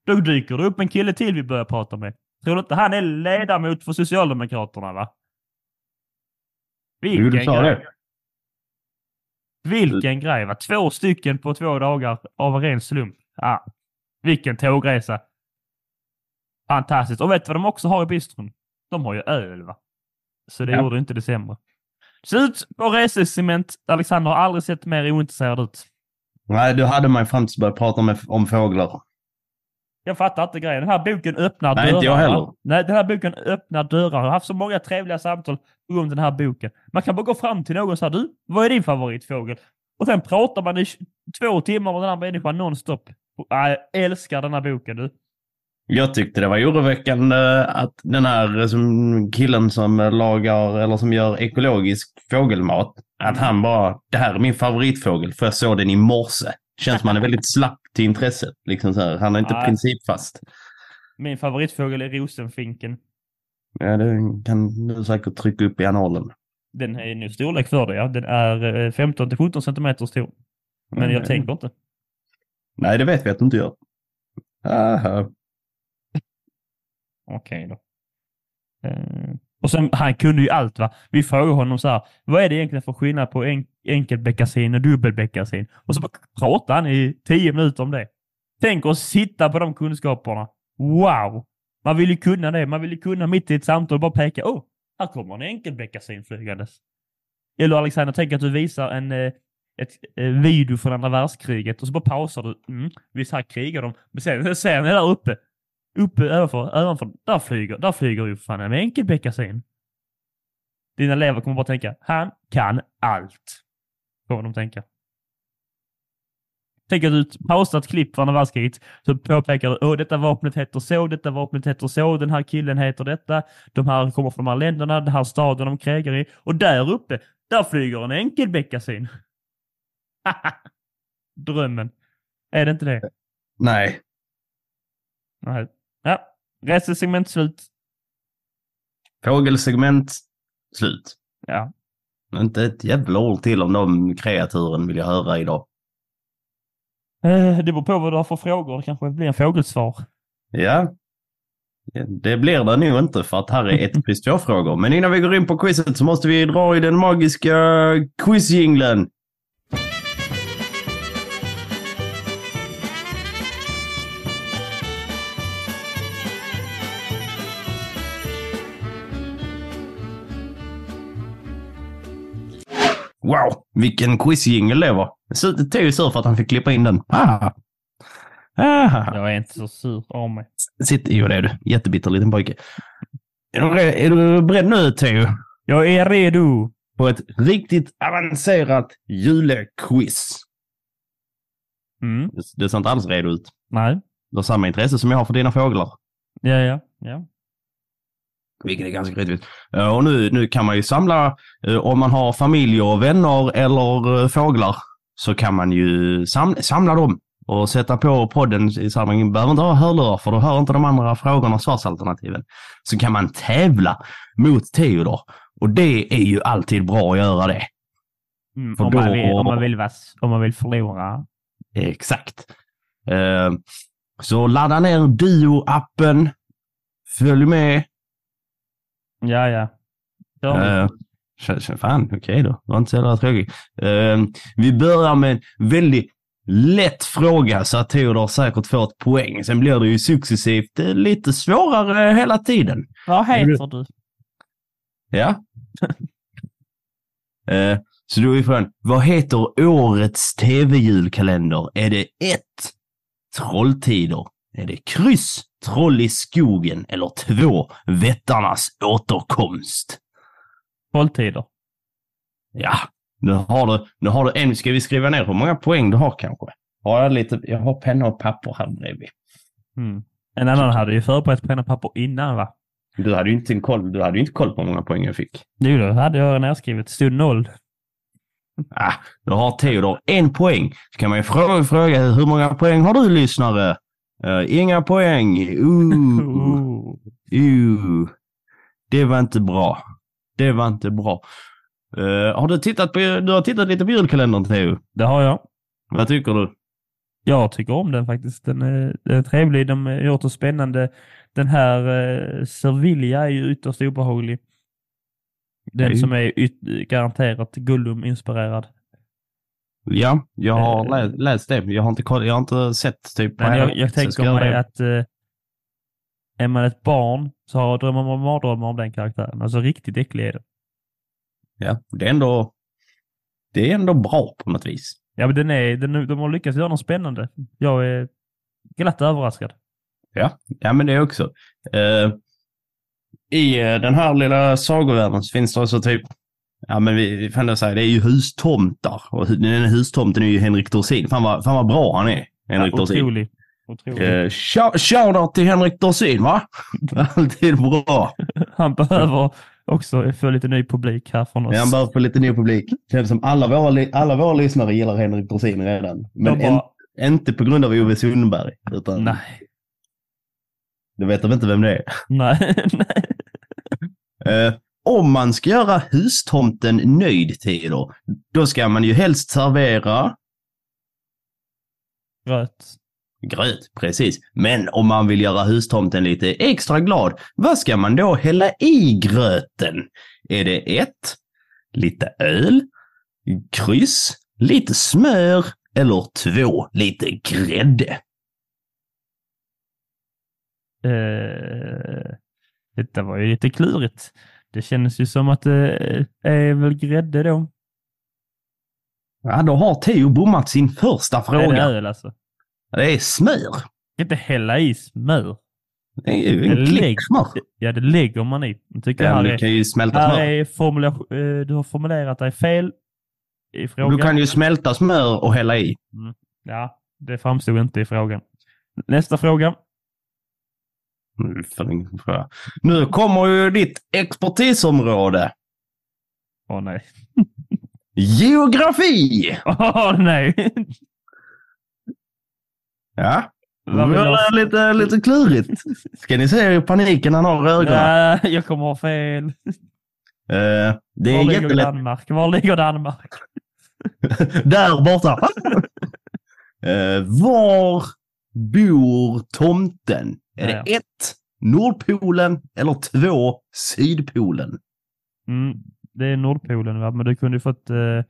Då dyker det upp en kille till vi börjar prata med. Tror du inte han är ledamot för Socialdemokraterna va? Jo, du sa grej. det. Vilken grej va? Två stycken på två dagar av en ren slump. Ah, vilken tågresa. Fantastiskt. Och vet du vad de också har i bistron? De har ju öl va? Så det Ja. gjorde inte det sämre. Slut på resecement. Alexander har aldrig sett mer ointresserad ut. Nej, du hade mig fram tills du började prata om, om fåglar. Jag fattar inte grejen. Den här boken öppnar Nej, dörrar. inte jag heller. Nej, den här boken öppnar dörrar. Jag har haft så många trevliga samtal av den här boken. Man kan bara gå fram till någon och säga du, vad är din favoritfågel? Och sen pratar man i två timmar med den här människan nonstop. Nej, jag älskar den här boken du. Jag tyckte det var oroväckande att den här som killen som lagar eller som gör ekologisk fågelmat, att han bara, det här är min favoritfågel för jag såg den i morse. Känns som han är väldigt slapp till intresset. Liksom så här. Han är inte Nej. principfast. Min favoritfågel är rosenfinken. Ja, det kan du säkert trycka upp i analen. Den är nu storlek för det ja. Den är eh, 15 till 17 centimeter stor. Men jag Mm. tänker inte. Nej, det vet vi att du inte gör. Okej då. Eh, och sen, han kunde ju allt va. Vi frågade honom så här, vad är det egentligen för skillnad på en, enkelbeckasin och dubbelbeckasin? Och så pratade han i tio minuter om det. Tänk att sitta på de kunskaperna. Wow! Man vill ju kunna det. Man vill ju kunna mitt i ett samtal bara peka, åh, oh, här kommer en enkelbeckasin flygandes. Eller Alexander, tänk att du visar en eh, ett, eh, video från andra världskriget och så bara pausar du. Mm, visst, här krigar de. Men sen ser ni där uppe. Uppe ovanför, ovanför. Där flyger, där flyger ju fan en enkelbeckasin. Dina elever kommer bara tänka, han kan allt. Kommer de tänka. Tänk att du pausar ett klipp från andra världskriget, så påpekar du, åh detta vapnet heter så, detta vapnet heter så, den här killen heter detta, de här kommer från de här länderna, den här staden de krigar i, och där uppe, där flyger en enkelbeckasin. Drömmen. Är det inte det? Nej. Nej. Ja, resesegment slut. Fågelsegment, slut. Ja. Inte ett jävla ord till om de kreaturen vill jag höra idag. Eh, Det beror på vad du har för frågor. Det kanske blir en fågelsvar. Ja. Det blir det nog inte för att här är ett quiz två frågor. Men innan vi går in på quizet så måste vi dra i den magiska quizjinglen. Wow, vilken quizjingel det var. Så- Det är ju sur för att han fick klippa in den. Ah. Ah. Jag är inte så sur av mig. Sitt, jo det är du. Jättebitter liten pojke. Är du, är du beredd nu Theo? Jag är redo. På ett riktigt avancerat julequiz. Mm. Du ser inte alls redo ut. Nej. Du har samma intresse som jag har för dina fåglar. Ja, ja, ja. Vilket är ganska rättvist. Eh, Och nu, nu kan man ju samla, eh, om man har familj och vänner eller eh, fåglar, så kan man ju sam, samla dem och sätta på podden i samband. Man behöver inte ha hörlurar för då hör inte de andra frågorna svarsalternativen. Så kan man tävla mot Theodor. Och det är ju alltid bra att göra det. Mm. Om, man då- vill, om, man vill, vass- om man vill förlora. Exakt. Eh, Så ladda ner Duo-appen. Följ med. Ja, ja. ja. Uh, fan, okej då. Det var inte så jävla tråkigt. Eh, vi börjar med en väldigt lätt fråga så att Theodor säkert får ett poäng. Sen blir det ju successivt eh, lite svårare hela tiden. Vad heter du? Ja. Eh, så då är frågan, vad heter årets tv-julkalender? Är det ett Trolltider? Är det kryss Troll i skogen? Eller två Vättarnas återkomst? Hålltider. Ja, nu har du, nu har du en. Ska vi skriva ner hur många poäng du har kanske? Har jag lite, jag har penna och papper här bredvid. Mm. En annan hade ju förberett penna och papper innan va? Du hade ju inte en koll, du hade inte koll på hur många poäng jag fick. Jo, då hade jag nedskrivet. Stod noll. Ah, nu har Theodor en poäng. Så kan man ju fråga, fråga hur många poäng har du lyssnare? Eh, inga poäng. Ooh, Ooh. ooh. Det var inte bra. Det var inte bra. Eh, har du tittat på, du har tittat lite på julkalendern Theo? Det har jag. Vad tycker du? Jag tycker om den faktiskt. Den är, den är trevlig. De har gjort det spännande. Den här eh, Sevilla är ju ytterst obehaglig. Den Nej. som är garanterat Gollum-inspirerad. Ja, jag har Eh. lä- läst det. Jag har inte, jag har inte sett typ Men jag, jag tänker mig det. att eh, är man ett barn så har drömmer man mardrömmar om den karaktären. Alltså riktigt äcklig är det. Ja, det är ändå... Det är ändå bra på något vis. Ja, men den är, den, de har lyckats göra något spännande. Jag är glatt överraskad. Ja, ja men det är också. Eh, I eh, den här lilla sagovärlden så finns det också typ, ja men vi får ändå säga, det är ju hustomtar. Och den här hustomten är ju Henrik Dorsin. Fan vad, fan vad bra han är, Henrik Ja, Dorsin. otrolig. otrolig. Eh, shout- Shoutout till Henrik Dorsin va? Alltid bra. Han behöver också få lite ny publik här från oss. Han behöver få lite ny publik. Känns som alla våra, alla våra lyssnare gillar Henrik Dorsin redan. Men De en, bara, inte på grund av Ove Sundberg. Utan nej, du vet de inte vem det är. nej, nej. Om man ska göra hustomten nöjd, Theodor, då ska man ju helst servera Gröt. gröt, precis. Men om man vill göra hustomten lite extra glad, vad ska man då hälla i gröten? Är det ett, lite öl, kryss, lite smör eller två, lite grädde? Eh, detta var ju lite klurigt. Det känns ju som att det är väl grädde då. Ja, då har Theo bommat sin första Är det fråga. öl alltså? Det är smör. Inte hälla i smör. Det är ju Det en klick lägg- smör. Ja, det lägger man i. Jag tycker Ja, här du är, kan ju smälta här smör. är formula- eh, du har formulerat dig fel i frågan. Du kan ju smälta smör och hälla i. Ja, det framstod inte i frågan. Nästa fråga. Mm, för ingen fråga. Nu kommer ju ditt expertisområde. Åh nej. Geografi! Åh nej! Ja, det är lite, lite klurigt. Ska ni se paniken han har i ögonen? Nej, jag kommer ha fel. Eh, det Var är ligger jättelätt. Danmark? Var ligger Danmark? Där borta. Eh, var bor tomten? Är Ja. det ett, Nordpolen eller två, Sydpolen? Mm, det är Nordpolen, va? men du kunde ju fått eh,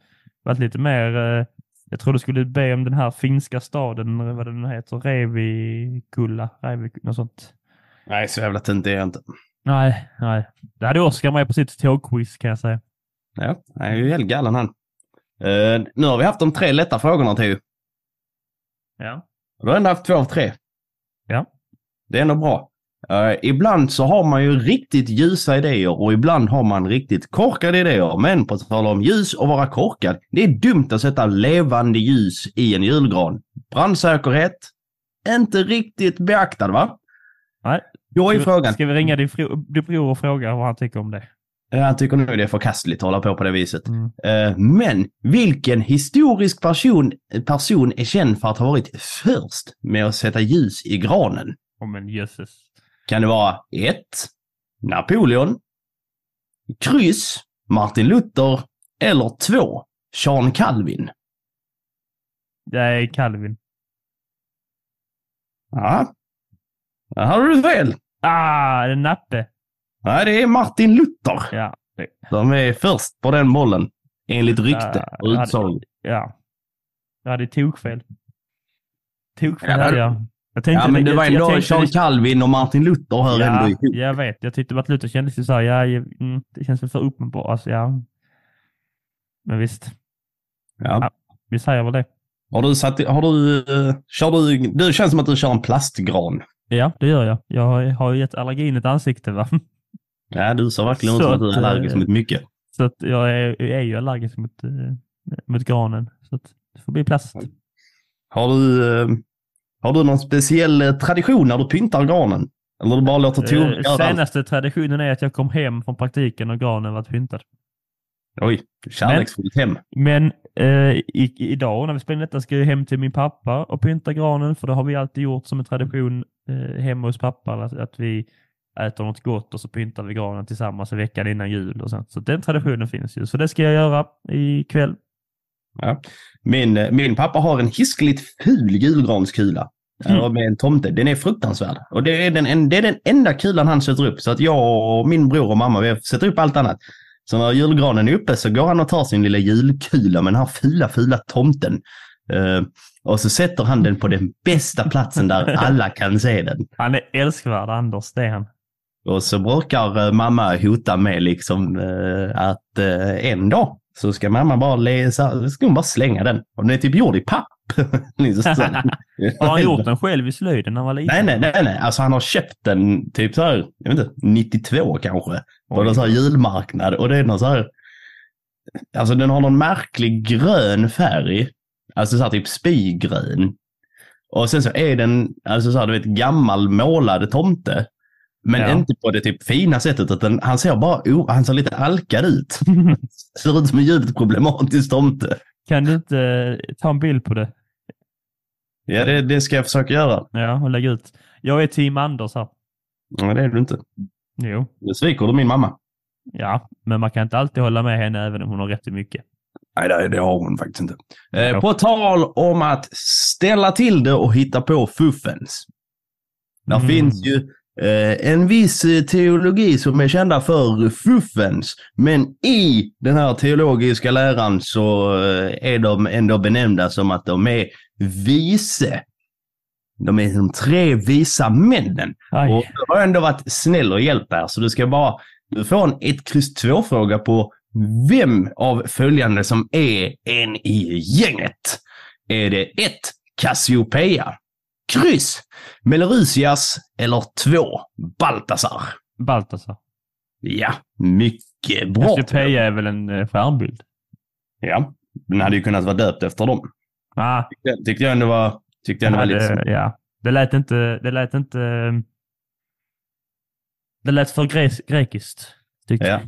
varit lite mer... Eh, jag tror du skulle be om den här finska staden, vad den heter, Revikulla, Revik, något sånt. Nej, så jävla tunt är jag inte. Nej, nej. Det hade Oskar med på sitt tågquiz kan jag säga. Ja, han är ju helt galen han. Eh, nu har vi haft de tre lätta frågorna till. Ja. Du har ändå haft två av tre. Det är ändå bra. Eh, ibland så har man ju riktigt ljusa idéer och ibland har man riktigt korkade idéer. Men på tal om ljus och vara korkad, det är dumt att sätta levande ljus i en julgran. Brandsäkerhet, inte riktigt beaktad va? Nej. Då är Ska vi- frågan. Ska vi ringa din, fro, din bror och fråga vad han tycker om det? Han tycker nog det är förkastligt att hålla på på det viset. Mm. Eh, Men vilken historisk person, person är känd för att ha varit först med att sätta ljus i granen? Oh, men jösses. Kan det vara 1. Napoleon, kryss, Martin Luther eller 2. Sean Calvin? Det är Calvin. Ja, där har du fel. Ah, det är Nappe. Nej, det är Martin Luther. Ja. De är först på den bollen. Enligt rykte Ja, och utsago. Ja. Jag hade tokfel. Tokfel Ja, hade jag. Jag tänkte, Ja, men det jag- var jag ändå tänkte- Sean Calvin och Martin Luther hör ändå Ja, ihop. jag vet. Jag tyckte att Luther kändes ju så här, ja, jag- mm, det känns väl för uppenbart. Alltså, ja. Men visst, Ja. vi säger väl det. Har du satt, har du, uh, kör du, det känns som att du kör en plastgran. Ja, det gör jag. Jag har- har ju gett allergin ett ansikte, va? Ja, du ser verkligen ut som att du är allergisk eh, mot mycket. Så att jag är, jag är ju allergisk mot, eh, mot granen. Så att det får bli plast. Har du, eh, har du någon speciell eh, tradition när du pyntar granen? Eller du bara låter Tor Eh, göra allt? senaste traditionen är att jag kom hem från praktiken och granen var pyntad. Oj, kärleksfullt hem. Men eh, i, idag när vi spelar detta ska jag hem till min pappa och pynta granen för det har vi alltid gjort som en tradition eh, hemma hos pappa. Att, att vi äter något gott och så pyntar vi granen tillsammans en vecka innan jul. Och sånt. Så den traditionen finns ju. Så det ska jag göra ikväll. Ja. Min, eh, min pappa har en hiskligt ful julgranskula. Mm. Mm. Med en tomte. Den är fruktansvärd. Och det är, den, en, det är den enda kulan han sätter upp. Så att jag och min bror och mamma, vi sätter upp allt annat. Så när julgranen är uppe så går han och tar sin lilla julkula med den här fula, fula tomten. Eh, och så sätter han den på den bästa platsen där alla kan se den. Han är älskvärd Anders, det är han. Och så brukar eh, mamma hota med liksom eh, att eh, en dag så ska mamma bara läsa, ska hon bara slänga den. Och den är typ gjord i papp. Liksom. Har han gjort den själv i slöjden när han var liten? Nej, nej, nej, nej. Alltså han har köpt den typ så här, jag vet inte, 92 kanske. På någon så här julmarknad. Och det är någon så här, alltså den har någon märklig grön färg. Alltså så här typ spygrön. Och sen så är den, alltså så här, du vet, gammal målad tomte. Men Ja. inte på det typ fina sättet, utan han ser bara, oh, han ser lite alkad ut. ser ut som en djupt problematisk tomte. Kan du inte eh, ta en bild på det? Ja, det, det ska jag försöka göra. Ja, och lägga ut. Jag är team Anders här. Men det är du inte. Jo. Nu sviker du min mamma. Ja, men man kan inte alltid hålla med henne även om hon har rätt i mycket. Nej, det, har hon faktiskt inte. Eh, på tal om att ställa till det och hitta på fuffens. Där Mm. finns ju en viss eh, teologi som är kända för fuffens. Men i den här teologiska läran så eh, är de ändå benämnda som att de är vise. De är de tre visa männen. Aj. Och jag har ändå varit snäll och hjälpt här, så du ska bara du får en 1, kryss 2 fråga på vem av följande som är en i gänget. Är det 1. Cassiopeia? Kryss. Melorisias eller 2. Baltasar? Baltasar. Ja, mycket bra. Cassiopeia är väl en eh, stjärnbild? Ja, den hade ju kunnat vara döpt efter dem. Ah, Tyckte- Tyckte jag ändå var, tyckte jag ändå var det, lite så. ja. det lät inte... Det lät inte... eh, Det lät för gre- grekiskt. Tyckte Ja. jag.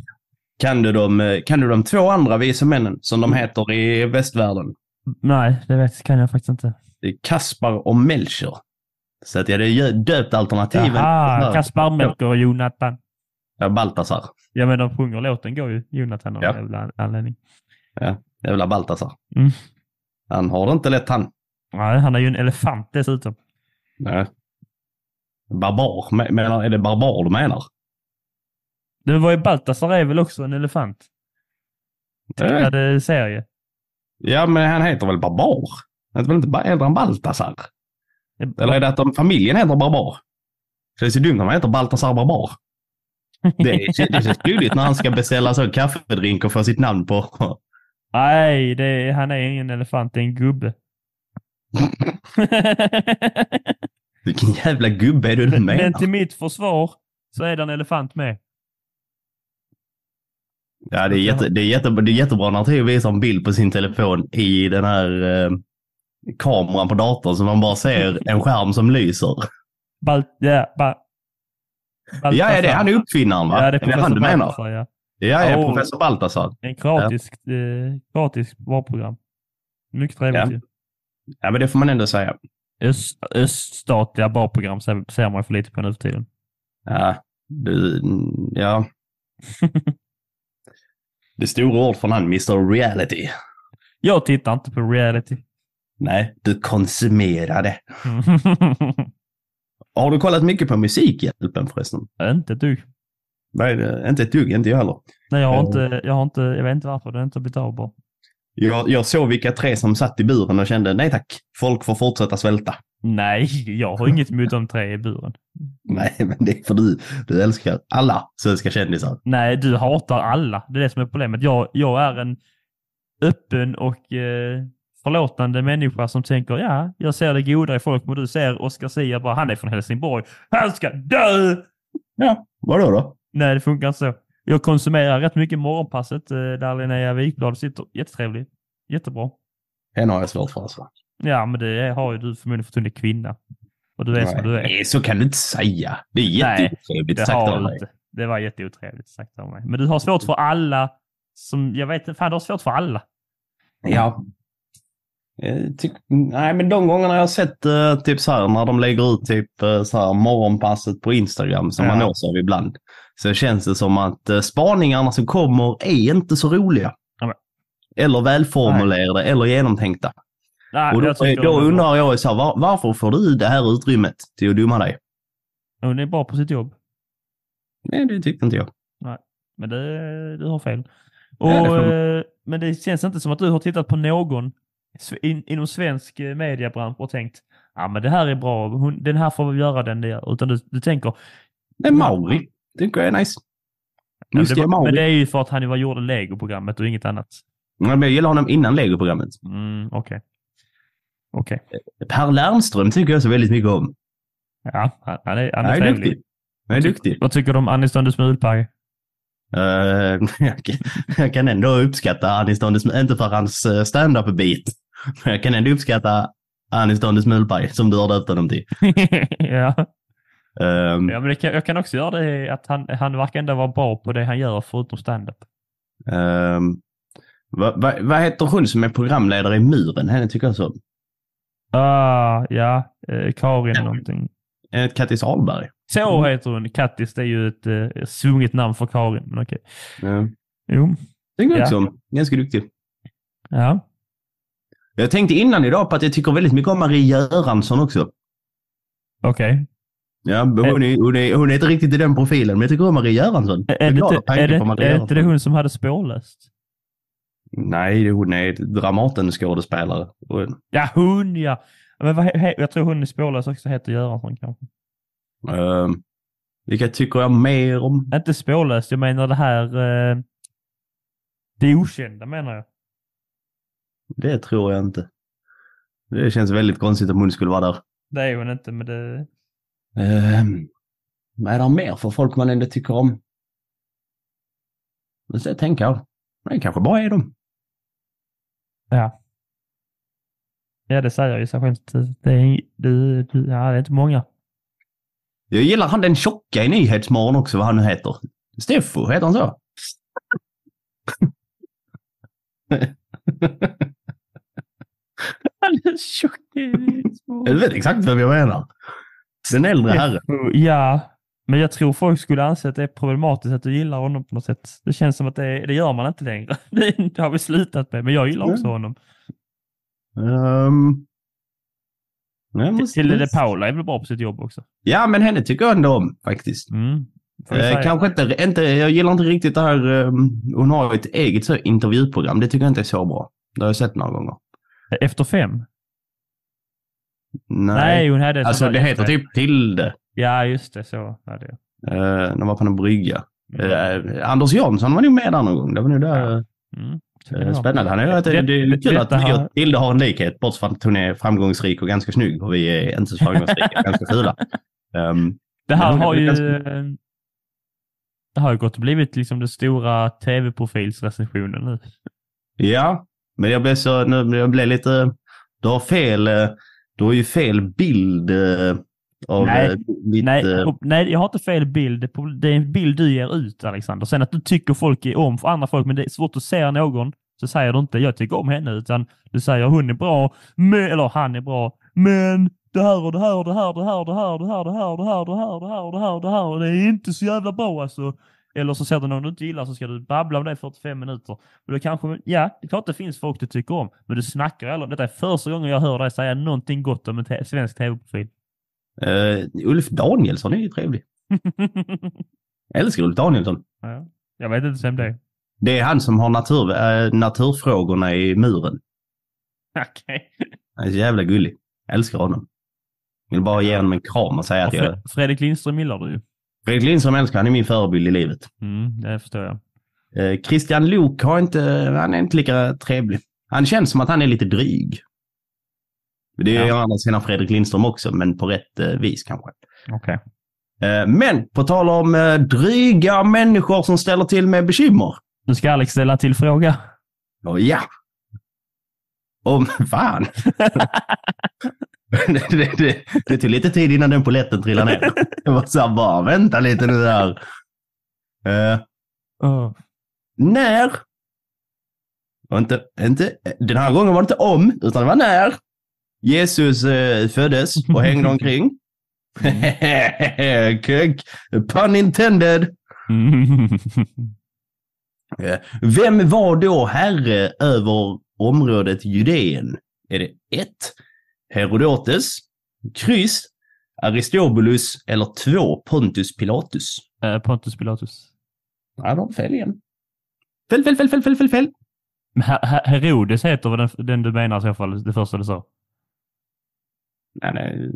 Kan du, de, kan du de två andra visa männen som de heter i västvärlden? Nej, det vet, kan jag faktiskt inte. Kaspar och Melcher. Så att jag hade döpt alternativen. Jaha, Kaspar Melker och Jonathan. Ja, Baltasar. Ja, men de sjunger låten går ju Jonathan av Ja. jävla anledning. Jävla Baltasar. Mm. Han har det inte lätt han. Nej, han är ju en elefant dessutom. Nej. Barbar. Me- Menar, är det barbar du menar? Det var ju Baltasar är väl också en elefant? Tecknade serie. Ja, men han heter väl Barbar? Heter väl inte heter han Baltasar? Eller är det att de, familjen heter Barbar? Så det är så dumt om han heter Baltasar Barbar. Det, är- det känns blodigt när han ska beställa så kaffedrink och få sitt namn på. Nej, det är, han är ingen elefant, det är en gubbe. Vilken jävla gubbe är det du men, menar? men till mitt försvar så är det en elefant med. Ja, det är, jätte, det, är jätte, det är jättebra när Theo visar en bild på sin telefon i den här eh, kameran på datorn så man bara ser en skärm som lyser. Balt, ja, ba, Ja, ja, det är han är uppfinnaren va? Ja, det är är det han du menar? Baltasar, ja. Ja, ja, Oh. professor Baltasar. En gratis, eh, gratis valprogram. Mycket trevligt Ja. ju. Ja, men det får man ändå säga. Öst, öststatliga barprogram ser, ser man för lite på nu för tiden. Ja, du, ja. Det är stora ord från han, Mr Reality. Jag tittar inte på reality. Nej, du konsumerar det. Har du kollat mycket på Musikhjälpen förresten? inte ett dugg. Nej, inte ett dugg, inte jag heller. Nej, jag har Ja. inte, jag har inte, jag vet inte varför det inte har blivit av bara. Jag, jag såg vilka tre som satt i buren och kände nej tack, folk får fortsätta svälta. Nej, jag har inget emot de tre i buren. Nej, men det är för du, du älskar alla svenska kändisar. Nej, du hatar alla. Det är det som är problemet. Jag, jag är en öppen och eh, förlåtande människa som tänker ja, jag ser det goda i folk, men du ser Oscar Sia bara, han är från Helsingborg. Han ska dö! Ja, vadå då? Nej, det funkar inte så. Jag konsumerar rätt mycket morgonpasset eh, där Linnea Wikblad sitter. Jättetrevlig. Jättebra. Henne har jag svårt för. Alltså. Ja, men det har ju du förmodligen för att hon är kvinna. Och du är som du är. Nej, så kan du inte säga. Det är Nej, jätteotrevligt Det sagt av du dig. inte. Det var jätteotrevligt sagt av mig. Men du har svårt för alla som, jag vet inte, fan du har svårt för alla. Ja. Eh, tyck- nej, men de gångerna jag har sett eh, typ så här när de lägger ut typ eh, så här morgonpasset på Instagram som Ja. man nås av ibland. Så känns det som att eh, spaningarna som kommer är inte så roliga. Ja, Eller välformulerade eller genomtänkta. Nej, Och då, jag då undrar jag så här, var, varför får du det här utrymmet till att dumma dig? Hon är bra på sitt jobb. Nej, det tyckte inte jag. Men det, du har fel. Det Och, får eh, men det känns inte som att du har tittat på någon in, inom svensk eh, mediebransch och tänkt ja men det här är bra, hon, den här får vi göra den där. Utan du, du tänker, är Mauri. Tycker jag är nice. ja, det, var- men det är ju för att han var gjorde Lego-programmet och inget annat. Ja, men jag gillar honom innan Lego-programmet. Mm, Okej. Okej. Per Lernström tycker jag så väldigt mycket om. Ja, han, han är, han Han är är trevlig. duktig. Han är duktig. Vad tycker du om Aniston Smulpaj? Eh, jag, kan, jag kan ändå uppskatta Aniston, inte för hans eh, stand-up-bit, men jag kan ändå uppskatta Aniston Smulpaj, som du har döpt honom till. ja. Ehm, ja, men kan, jag kan också göra det att han, han verkar ändå vara bra på det han gör förutom stand-up. ehm, vad vad- vad heter hon som är programledare i Muren? Henne tycker jag så. Ah, ja, eh, Karin Ja. någonting. Eh, Kattis Ahlberg. Så Mm. heter hon. Kattis, det är ju ett eh, svunget namn för Karin. Men okej. Uh, Jo, tycker jag Ja. också. Ganska duktig. ja. Jag tänkte innan idag på att jag tycker väldigt mycket om Marie Göransson också. Okej. Ja, men hon, är, hon, är, hon är inte riktigt i den profilen, men jag tycker om Marie Göransson. Är, är, det glad är, det, Marie är inte det hon som hade spårlöst? Nej, hon är Dramaten-skådespelare. Ja, hon ja. Men vad, jag tror hon är spårlös också heter Göransson kanske. ehm, vilka tycker jag mer om? Inte spårlöst, jag menar det här... Eh, det okända menar jag. Det tror jag inte. Det känns väldigt konstigt om hon skulle vara där. Det är hon inte, men det... Um, vad är det mer för folk man ändå tycker om? Men så tänker jag, det kanske bara är de. Ja. Ja, det säger ju sig självt. Det är, det, det, ja, det är inte många. Jag gillar han den tjocka i Nyhetsmorgon också, vad han nu heter. Steffo, heter han så? Han är tjock. Jag vet exakt vem jag menar. Den äldre herren. Ja, men jag tror folk skulle anse att det är problematiskt att du gillar honom på något sätt. Det känns som att det, det gör man inte längre. Det, det har vi slutat med, men jag gillar också honom. Um, måste- Tilde de Paula är väl bra på sitt jobb också? Ja, men henne tycker jag ändå om faktiskt. Mm. Eh, kanske inte, inte, jag gillar inte riktigt det här, um, hon har ett eget så, intervjuprogram. Det tycker jag inte är så bra. Det har jag sett några gånger. Efter fem? Nej. Nej, hon hade alltså det heter typ Tilde. Ja, just det. Så hade jag. Uh, de var på en brygga. Eh, Anders Jansson var nog med där någon gång. Det var nog där. Mm. Eh, spännande. Han är, det, det, det kul att och Tilde har en likhet, bortsett från att hon är framgångsrik och ganska snygg och vi är inte så framgångsrika, ganska fula. Um, Det här har ju... ganska- Det har ju gått och blivit liksom den stora tv-profilsrecensionen nu. Ja, men jag blev så, nu, jag blev lite, du har fel, eh, du har ju fel bild eh, av Nej, eh, mitt, Nej, eh, nej, jag har inte fel bild. Det- Det är en bild du ger ut, Alexander. Sen att du tycker folk är om för andra folk, men det är svårt att se någon, så säger du inte jag tycker om henne, utan du säger hon är bra, men, eller han är bra, men det här och det här och det här och det här och det här och det här och det här och det här och det här och det här och det här och det här och det är inte så jävla bra alltså. Eller så ser du någon du inte gillar så ska du babbla om det i 45 minuter. Och då kanske, ja, det är klart det finns folk du tycker om, men du snackar eller Detta är första gången jag hör dig säga någonting gott om en svensk tv-profil. Eh, Ulf Danielsson är ju trevlig. Jag älskar Ulf Danielsson. ja, jag vet inte vem det är. Det är han som har natur, eh, naturfrågorna i muren. Okej. Han är så jävla gullig. Jag älskar honom. Jag vill bara ge honom en kram och säga Och att jag... Fre- Fredrik Lindström gillar du ju. Fredrik Lindström älskar, han är min förebild i livet. Mm, det förstår jag. Eh, Christian Lok har inte, han är inte lika trevlig. Han känns som att han är lite dryg. Det är Ja. å andra sidan Fredrik Lindström också, men på rätt eh, vis kanske. Okej. Eh, men på tal om eh, dryga människor som ställer till med bekymmer. Nu ska Alex ställa till fråga. Och ja. Om fan. det, det, det, det tog lite tid innan den poletten trillade ner. Det var så här, bara vänta lite nu där. Eh, Oh. när? Inte, inte, den här gången var det inte om, utan det var när Jesus eh, föddes och hängde omkring. Kuk. Pun intended. Mm. Eh, Vem var då herre över området Judeen? Är det 1. Herodotes, kryss, Aristobulus eller 2. Pontus Pilatus? Eh, Pontus Pilatus. Ja, de fel igen. Fel, fel, fel, fel, fel, fel, fel. Men Her- Her- Herodes heter den, den du menar i så fall, det första du sa? Nej, nej,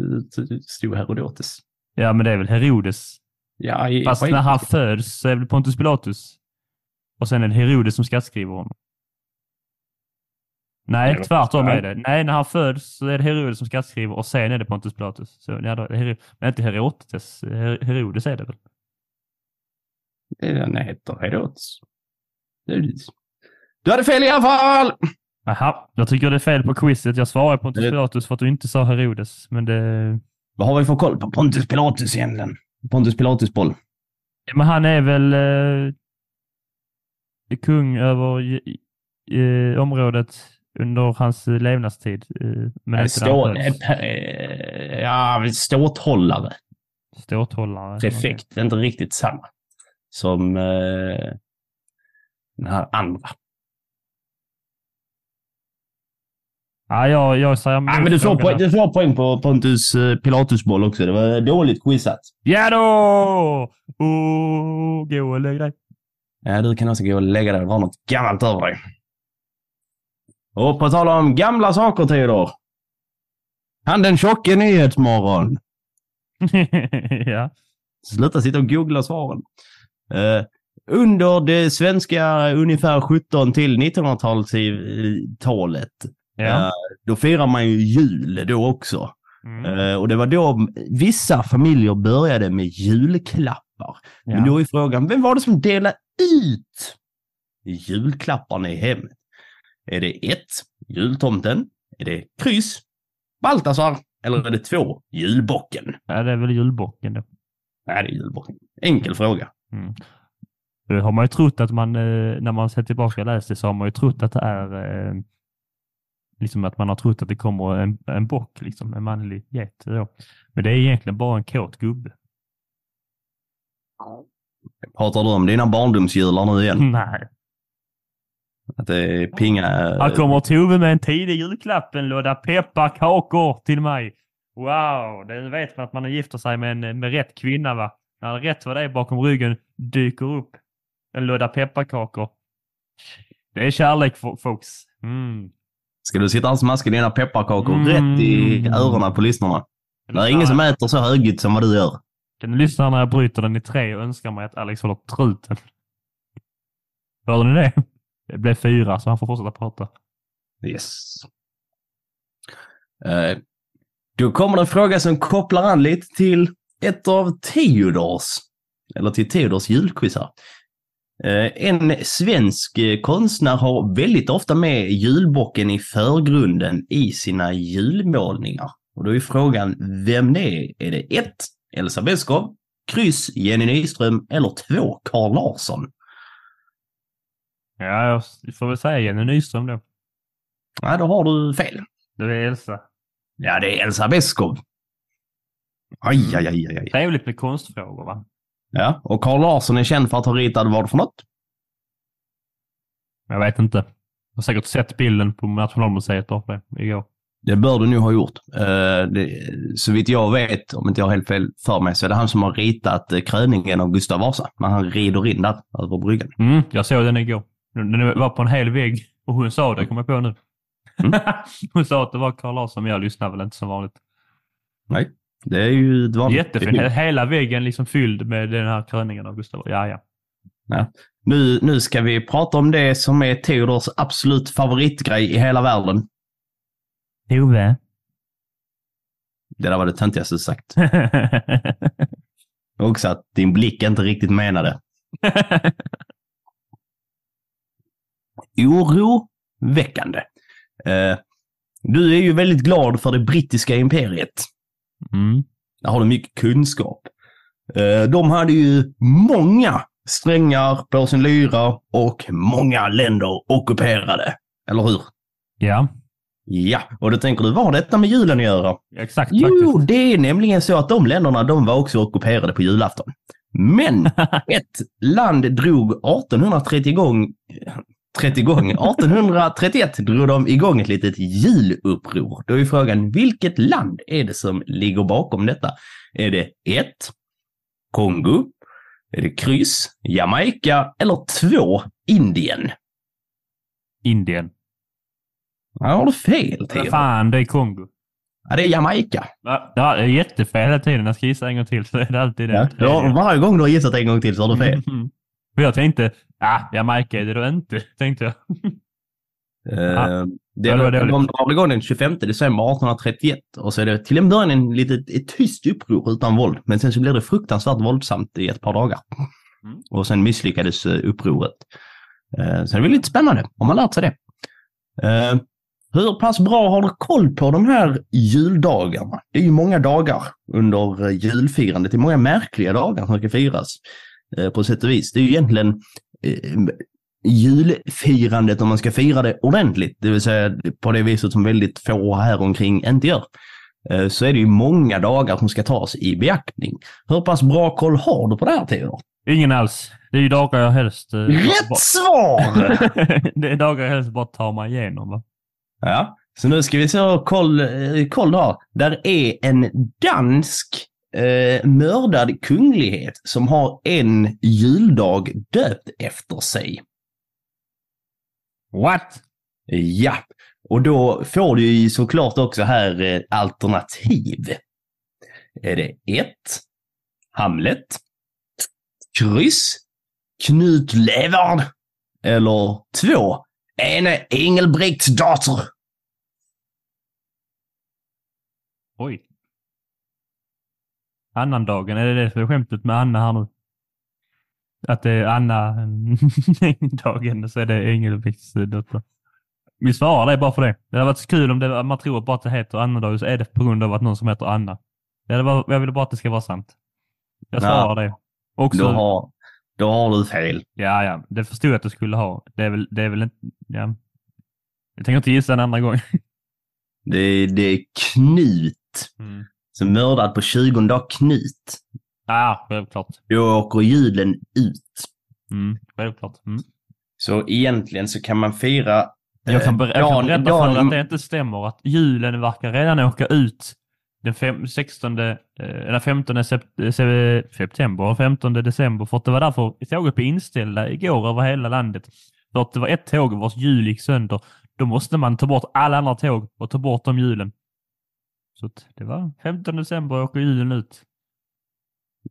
stod Herodotes. Ja, men det är väl Herodes. Ja, i, Fast när han föds så är det Pontus Pilatus. Och sen är det Herodes som skattskriver honom. Nej, Ja, tvärtom nej. är det. Nej, när han föds så är det Herodes som skattskriver och sen är det Pontus Pilatus. Så, ja, då, Hero- men inte Herodes. Her- Herodes är det väl? Den heter Herodotes. Du- Du hade fel i alla fall! Aha, jag tycker det är fel på quizet. Jag svarar Pontus Pilatus för att du inte sa Herodes. Men det... Vad har vi för koll på Pontus Pilatus egentligen? Pontus Pilatus-boll. Men han är väl eh, kung över i- området under hans eh, levnadstid. Eh, men inte stå, föds. eh, ja, ståthållare. Ståthållare. Prefekt. Det är inte riktigt samma som eh, den här andra. Ja, jag, jag säger Ja, men du får, poäng, du får poäng på Pontus eh, Pilatus-boll också. Det var dåligt quizat. Ja då! Oh, gå och lägg dig. Ja, du kan också gå och lägga dig. Det var något gammalt över dig. Och på tal om gamla saker, Theodor. Han den tjocke Nyhetsmorgon. ja. Sluta sitta och googla svaren. Eh, under det svenska ungefär 17 till 1900-talet, ja. eh, då firar man ju jul då också. Mm. Eh, och det var då vissa familjer började med julklappar. Men ja. då är frågan, vem var det som delade ut julklapparna i hemmet? Är det ett, jultomten? Är det kryss, Baltasar? Eller är det två, julbocken? ja, det är väl julbocken då. Nej, det är julbocken. Enkel fråga. Mm. Det har man ju trott att man, eh, när man ser tillbaka och läser så har man ju trott att det är liksom att man har trott att det kommer en, en bock, liksom en manlig get. Då. Men det är egentligen bara en kåt gubbe. Pratar du om dina barndomsjular nu igen? Nej. Att det är pinga... Här kommer Tove med en tidig julklapp, en låda pepparkakor till mig. Wow, det vet man att man gifter sig med, en, med rätt kvinna va? När rätt vad det är bakom ryggen dyker upp en låda pepparkakor. Det är kärlek fo- folks. Mm. Ska du sitta och smaska dina pepparkakor Mm. rätt i öronen på lyssnarna? Det är ingen som äter så högljutt som vad du gör. Kan du lyssna när jag bryter den i tre och önskar mig att Alex håller truten? Hörde ni det? Det blev fyra så han får fortsätta prata. Yes. Eh, då kommer det en fråga som kopplar an lite till ett av Theodors, eller till Theodors julquiz här. Eh, en svensk eh, konstnär har väldigt ofta med julbocken i förgrunden i sina julmålningar. Och då är frågan vem det är. Är det ett, Elsa Beskow, kryss, Jenny Nyström eller två, Carl Larsson? Ja, jag får väl säga Jenny Nyström då. Nej, då har du fel. Det är Elsa. Ja, det är Elsa Beskow. Aj, aj, aj, aj. Trevligt med konstfrågor va? Ja, och Carl Larsson är känd för att ha ritat vad för något? Jag vet inte. Jag har säkert sett bilden på Nationalmuseet för det igår. Det bör du nu ha gjort. Det, så vitt jag vet, om inte jag har helt fel för mig, så är det han som har ritat uh, kröningen av Gustav Vasa. När han rider in där över bryggan. Mm, jag såg den igår. Den var på en hel vägg och hon sa det, kommer jag på nu. Mm. hon sa att det var Carl Larsson, men jag lyssnar väl inte som vanligt. Nej, det är ju ett vanligt... Jättefin. He- Hela väggen liksom fylld med den här kröningen av Gustav. Ja, ja. Nu, nu ska vi prata om det som är Theodors absolut favoritgrej i hela världen. Tove. Det där var det töntigaste du sagt. Och Också att din blick inte riktigt menade. Oroväckande. Eh, du är ju väldigt glad för det brittiska imperiet. Mm. Där har du mycket kunskap. Eh, de hade ju många strängar på sin lyra och många länder ockuperade. Eller hur? Ja, Ja, och då tänker du, vad har detta med julen att göra? exakt Jo, faktiskt. det är nämligen så att de länderna, de var också ockuperade på julafton. Men ett land drog 1830 igång, 30 gång, 1831 drog de igång ett litet juluppror. Då är frågan, vilket land är det som ligger bakom detta? Är det ett Kongo? Är det kryss, Jamaica eller två, Indien? Indien. Ja, har du fel, Theo. fan, det är Kongo. Ja, det är Jamaica. Ja, det är jättefel hela tiden. Jag ska gissa en gång till så är det alltid det. Ja, varje gång du har gissat en gång till så har du fel. Mm. För jag tänkte, ah, Jamaica är det då inte, tänkte jag. Eh, det, Ja, det de, drar igång den 25 december 1831 och så är det till en början en litet ett tyst uppror utan våld. Men sen så blir det fruktansvärt våldsamt i ett par dagar. Mm. Och sen misslyckades eh, upproret. Eh, så det blir lite spännande om man lärt sig det. Eh, hur pass bra har du koll på de här juldagarna? Det är ju många dagar under julfirandet. Det är många märkliga dagar som ska firas på sätt och vis. Det är ju egentligen julfirandet om man ska fira det ordentligt, det vill säga på det viset som väldigt få här omkring inte gör, eh, så är det ju många dagar som ska tas i beaktning. Hur pass bra koll har du på det här Theodor? Ingen alls. Det är ju dagar jag helst... eh, Rätt bara- svar! det är dagar jag helst bara tar mig igenom. Va? ja, så nu ska vi se och koll, eh, koll då. Där är en dansk eh, mördad kunglighet som har en juldag döpt efter sig. What? Ja, och då får du ju såklart också här eh, alternativ. Är det 1. Hamlet. Kryss. Knut Levard. Eller 2. Ene Engelbrekts dotter. Oj. Annandagen, är det det som är skämtet med Anna här nu? Att det är Anna dagen så är det Engelbrekts dotter. Vi svarar det bara för det. Det hade varit så kul om det, man tror bara att det heter Anna-dagen så är det på grund av att någon som heter Anna. Det varit, jag vill bara att det ska vara sant. Jag Ja. svarar det. Också, Då har, då har du fel. Ja, ja. Det förstod jag att du skulle ha. Det är väl, det är väl inte... Ja. Jag tänker inte gissa en andra gång. Det, det är Knut. Mm. Som mördad på 20 dag Knut. Ja, självklart. Då åker julen ut. Mm, självklart. Mm. Så egentligen så kan man fira Jag kan, ber- jag Dan- kan berätta för dig att det inte stämmer. Att julen verkar redan åka ut den fem, 16, eh, eller 15 sep- eh, se- september och 15 december. För att det var därför tåget blev inställda igår över hela landet. För att det var ett tåg vars hjul gick sönder. Då måste man ta bort alla andra tåg och ta bort de hjulen. Så det var 15 december åker julen ut.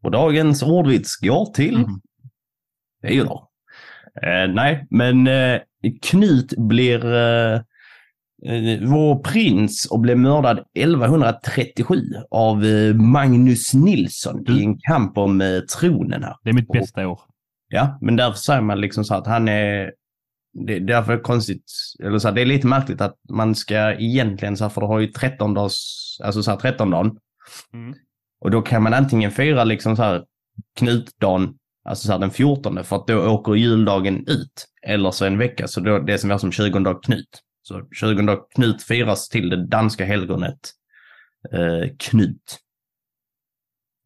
Och dagens ordvits går till Mm. Theodor. Eh, nej, men eh, Knut blir eh, eh, vår prins och blev mördad 1137 av eh, Magnus Nilsson Du- i en kamp om eh, tronen här. Det är mitt bästa år. Ja, men därför säger man liksom så att han är... Det, därför är det konstigt, eller så här, det är lite märkligt att man ska egentligen, så här, för du har ju 13 dags, alltså så här 13 dagen. Mm. Och då kan man antingen fira liksom så här Knutdagen, alltså så här den 14 för att då åker juldagen ut. Eller så en vecka, så då, det som är som 20 dag Knut. Så 20 dag Knut firas till det danska helgonet eh, Knut.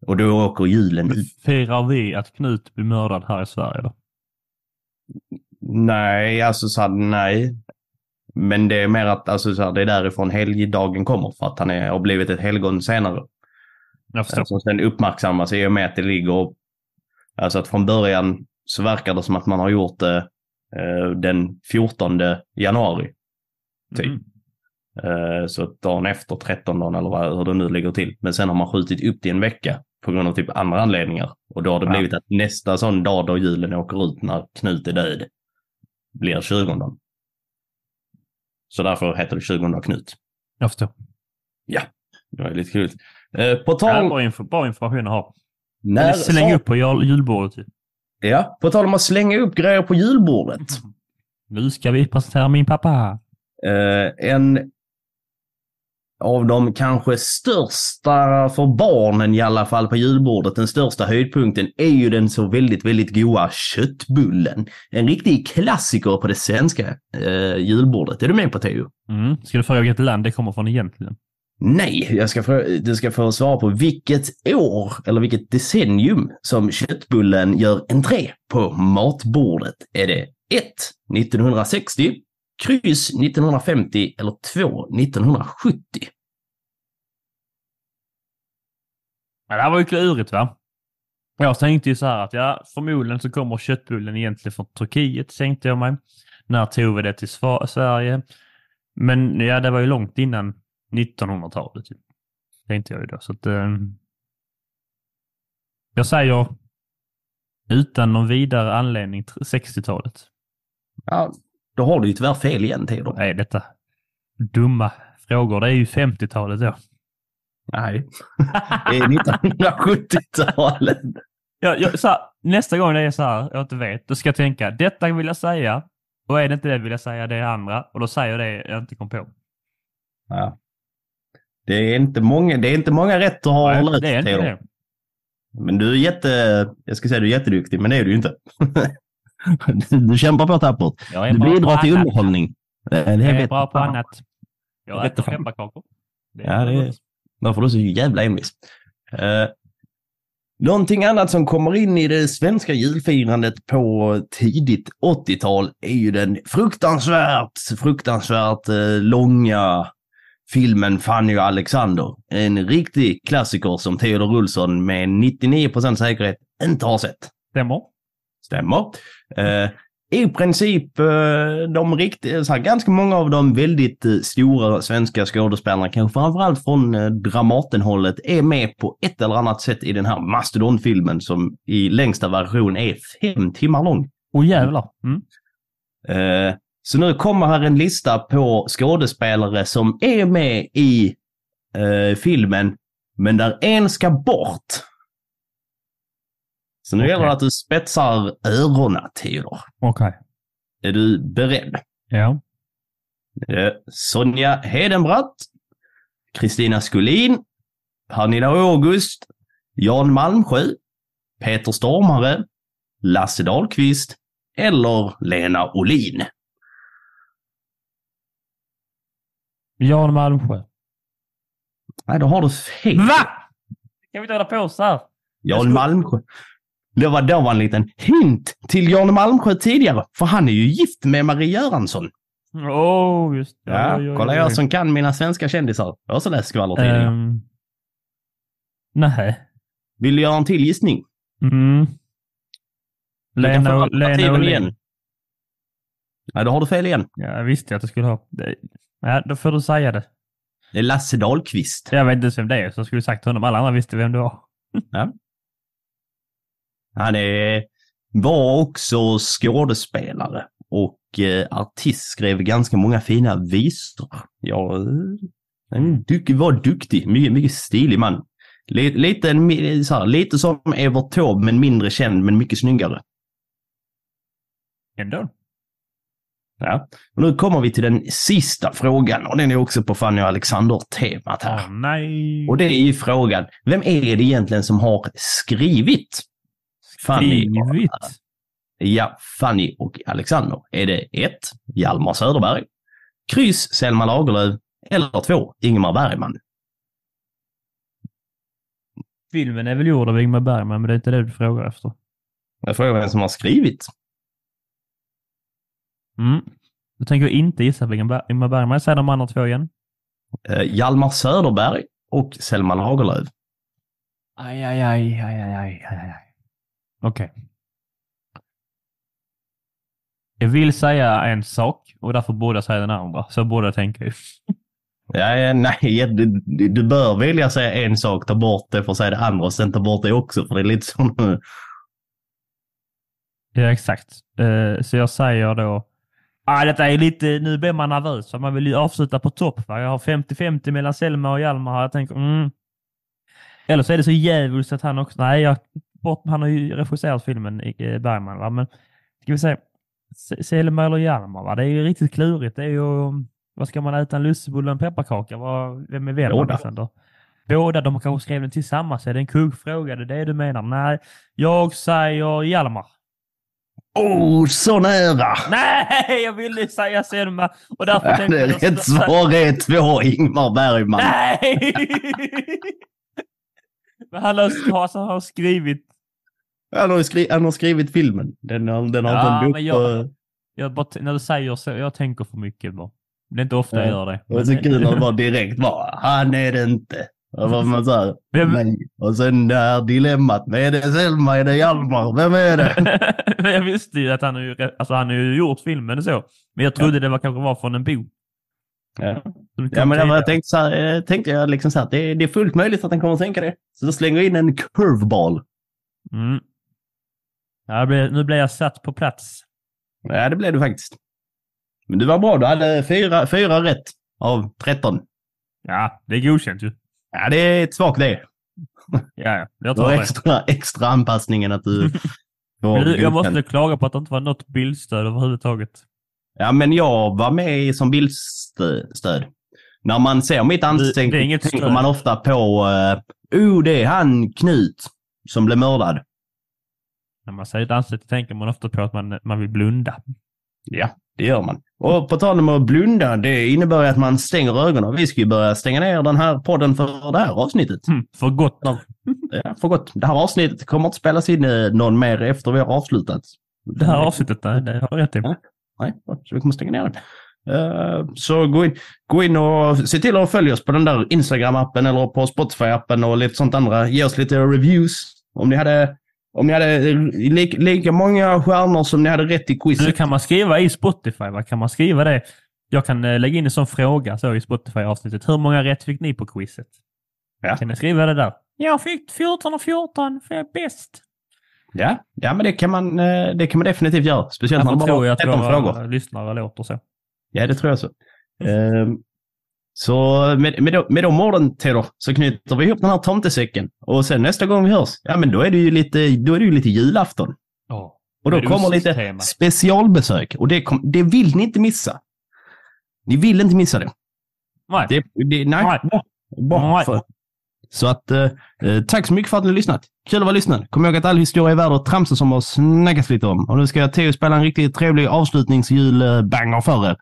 Och då åker julen ut. Firar vi att Knut blir mördad här i Sverige då? Nej, alltså så här, nej. Men det är mer att alltså, så här, det är därifrån helgdagen kommer för att han är, har blivit ett helgon senare. Jag förstår. Som sen uppmärksammas i och med att det ligger... Alltså att från början så verkar det som att man har gjort det eh, den 14 januari. typ. Mm. Eh, så dagen efter 13 dagen eller vad, hur det nu ligger till. Men sen har man skjutit upp det en vecka på grund av typ andra anledningar. Och då har det Ja. blivit att nästa sån dag då julen åker ut när Knut är död blir 20 Så därför heter det 20 Knut. Jag förstår. Det var lite kul. Eh, på Ja, tal bra, info, bra information att ha. när, släng upp på jul- julbordet. ju. Ja, på tal om att slänga upp grejer på julbordet. Nu ska vi presentera min pappa. Eh, en av de kanske största för barnen i alla fall på julbordet, den största höjdpunkten är ju den så väldigt, väldigt goda köttbullen. En riktig klassiker på det svenska eh, julbordet. Är du med på Teo? Mm. Ska du fråga vilket land det kommer från egentligen? Nej, jag ska få, du ska få svara på vilket år eller vilket decennium som köttbullen gör entré på matbordet. Är det 1. 1960, kryss 1950 eller 2. 1970? Ja, det här var ju klurigt va? Jag tänkte ju så här att ja, förmodligen så kommer köttbullen egentligen från Turkiet, tänkte jag mig. När tog vi det till Sverige? Men ja, det var ju långt innan 1900-talet. Typ. Tänkte jag ju då. Så att, eh, jag säger utan någon vidare anledning tr- 60-talet. Ja, då har du ju tyvärr fel igen, Theodor. Nej, detta dumma frågor. Det är ju 50-talet då. Nej, det är 1970-talet. Jag, jag, så här, nästa gång det är så här, jag inte vet, då ska jag tänka, detta vill jag säga. Och är det inte det vill jag säga det andra. Och då säger jag det jag inte kom på. Ja. Det är inte många, det är inte många rätt du har löst, Theodor. Men du är jätte, jag ska säga du är jätteduktig, men det är du ju inte. du, du kämpar på tappert. Är Du bidrar till annat. underhållning. Det Jag är bra på annat. Jag äter pepparkakor. Ja, det är, varför du är så jävla envis. Uh, någonting annat som kommer in i det svenska julfirandet på tidigt 80-tal är ju den fruktansvärt, fruktansvärt eh, långa filmen Fanny och Alexander. En riktig klassiker som Theodor Olsson med 99% säkerhet inte har sett. Stämmer. Stämmer. Eh, I princip, eh, de riktigt, så här, ganska många av de väldigt eh, stora svenska skådespelarna, kanske framförallt från eh, Dramatenhållet, är med på ett eller annat sätt i den här Mastodon-filmen som i längsta version är fem timmar lång. Åh jävlar. Mm. Eh, så nu kommer här en lista på skådespelare som är med i eh, filmen, men där en ska bort. Så nu Okej. gäller det att du spetsar öronen, Theodor. Okej. Är du beredd? Ja. Eh, Sonja Hedenbratt, Kristina Skolin, Pernilla August, Jan Malmsjö, Peter Stormare, Lasse Dahlqvist eller Lena Olin. Jan Malmsjö. Nej, då har du fel. Va? Kan vi inte hålla på så här? Jan skulle- Malmsjö. Det var, var en liten hint till Jan Malmsjö tidigare, för han är ju gift med Marie Göransson. Åh, oh, just det. Ja, Oj, oj, kolla jag som kan mina svenska kändisar. Jag har också läst skvallertidningar. Ehm, nej. Vill du göra en till gissning? Mm. Du Lena, Lena Olin. igen. Nej, då har du fel igen. Ja, jag visste att jag skulle ha. Ja, då får du säga det. Det är Lasse Dahlqvist. Jag vet inte vem det är, så jag skulle sagt honom. Alla andra visste vem det var. Han är, var också skådespelare och eh, artist, skrev ganska många fina visor. Ja, han var duktig, mycket, mycket stilig man. Lite, lite, så här, lite som Evert Taube, men mindre känd, men mycket snyggare. Ändå. Ja. Och nu kommer vi till den sista frågan och den är också på Fanny och Alexander-temat här. Åh, nej. Och det är ju frågan, vem är det egentligen som har skrivit Fanny? Skrivit. Ja, Fanny och Alexander. Är det 1. Hjalmar Söderberg, kryss Selma Lagerlöf eller 2. Ingmar Bergman? Filmen är väl gjord av Ingmar Bergman, men det är inte det du frågar efter. Jag frågar vem som har skrivit. Mm. Då tänker jag inte gissa på Ingmar Bergman. Säger de andra två igen. Eh, Hjalmar Söderberg och Selma Lagerlöf. Aj, aj, aj, aj, aj, aj, aj, Okej. Jag vill säga en sak och därför borde jag säga den andra. Så borde jag tänka. Ja, nej, du, du bör välja säga en sak, ta bort det för att säga det andra och sen ta bort det också. För det är lite så. Ja, exakt. Eh, så jag säger då... Ah, detta är lite... Nu blir man nervös för man vill ju avsluta på topp. Va? Jag har 50-50 mellan Selma och Hjalmar. Jag tänker... Mm. Eller så är det så djävulskt att han också... Nej, jag, bort, han har ju regisserat filmen, Bergman. Va? Men ska vi säga Se- Selma eller Hjalmar? Va? Det är ju riktigt klurigt. Det är ju... Vad ska man äta? En lussebulle och en pepparkaka? Vem är vem? Båda. Alexander? Båda. De kanske skrev den tillsammans. Är det en kuggfråga? Det är det du menar? Nej, jag säger Hjalmar. Oh, så nära! Nej, jag ville säga Selma och därför Ja, tänkte det är rätt svar är 2. Ingmar Bergman. Nej! Men han har, alltså, han har skrivit... Han har, skri- han har skrivit filmen. Den, har- den har Ja, inte upp jag-. Jag bara, när du säger så, jag tänker för mycket bara. Det är inte ofta jag Ja. gör det. Det var så kul när det var direkt bara, han är det inte. Och var man så här, Vem- nej. Och sen det här dilemmat, men är det Selma, är det Hjalmar, vem är det? Men jag visste ju att han har ju, alltså han har ju gjort filmen och så. Men jag trodde det var kanske var från en bok. Ja. Ja, men jag, jag tänkte, så här, eh, tänkte jag liksom så här, det, är- det är fullt möjligt att den kommer att tänka det. Så då slänger jag in en curveball. Mm. Ja, blev- nu blir jag satt på plats. Ja, det blev du faktiskt. Men du var bra, du hade fyra, fyra rätt av 13. Ja, det är godkänt ju. Ja, det är ett svagt det. Ja, ja. Jag tar det. extra, extra anpassningen att du får jag godkänt. måste klaga på att det inte var något bildstöd överhuvudtaget. Ja, men jag var med som bildstöd. När man ser mitt ansikte tänker man ofta på, uh, oh, det är han Knut som blev mördad. När man säger danset tänker man ofta på att man, man vill blunda. Ja, det gör man. Och på tal om att blunda, det innebär att man stänger ögonen. Vi ska ju börja stänga ner den här podden för det här avsnittet. Mm, för gott. Ja, för gott. Det här avsnittet kommer inte spelas in eh, någon mer efter vi har avslutat. Det här avsnittet, det har du rätt i. Ja. Nej, så vi kommer stänga ner den. Eh, så gå in, gå in och se till att följa oss på den där Instagram-appen eller på Spotify-appen och lite sånt andra. Ge oss lite reviews. Om ni hade, om ni hade lika, lika många stjärnor som ni hade rätt i Nu quizet. kan man skriva i Spotify, vad kan man skriva det? Jag kan eh, lägga in en sån fråga så i Spotify-avsnittet. Hur många rätt fick ni på quizet? Ja. Kan ni skriva det där? Jag fick 14 och 14, för jag är bäst. Ja, ja, men det kan man, eh, det kan man definitivt göra. Speciellt när det bara tror jag är att 13 frågor. våra lyssnare låter så. Ja, det tror jag så. Ehm, så med, med, de, med de orden, Theodor, så knyter vi ihop den här tomtesäcken. Och sen nästa gång vi hörs, ja men då är det ju lite, då är det ju lite julafton. Ja. Och då kommer lite osttema. specialbesök. Och det, kom, det vill ni inte missa. Ni vill inte missa det. Nej. det, det nej. Nej. Nej. För- Så att, eh, eh, tack så mycket för att ni har lyssnat. Kul att vara lyssnad. Kom ihåg att all historia är värd att tramsas om och snackas lite om. Och nu ska Theo spela en riktigt trevlig avslutningsjulbanger för er.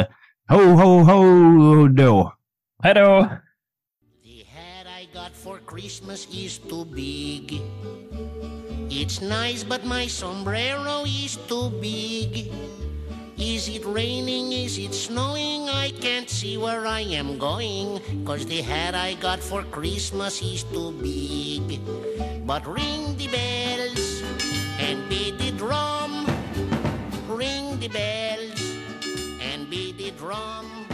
Eh, ho, ho, ho då. Hej då! The hat I got for Christmas is too big. It's nice, but my sombrero is too big. Is it raining? Is it snowing? I can't see where I am going. Cause the hat I got for Christmas is too big. But ring the bells and beat the drum. Ring the bells baby drum.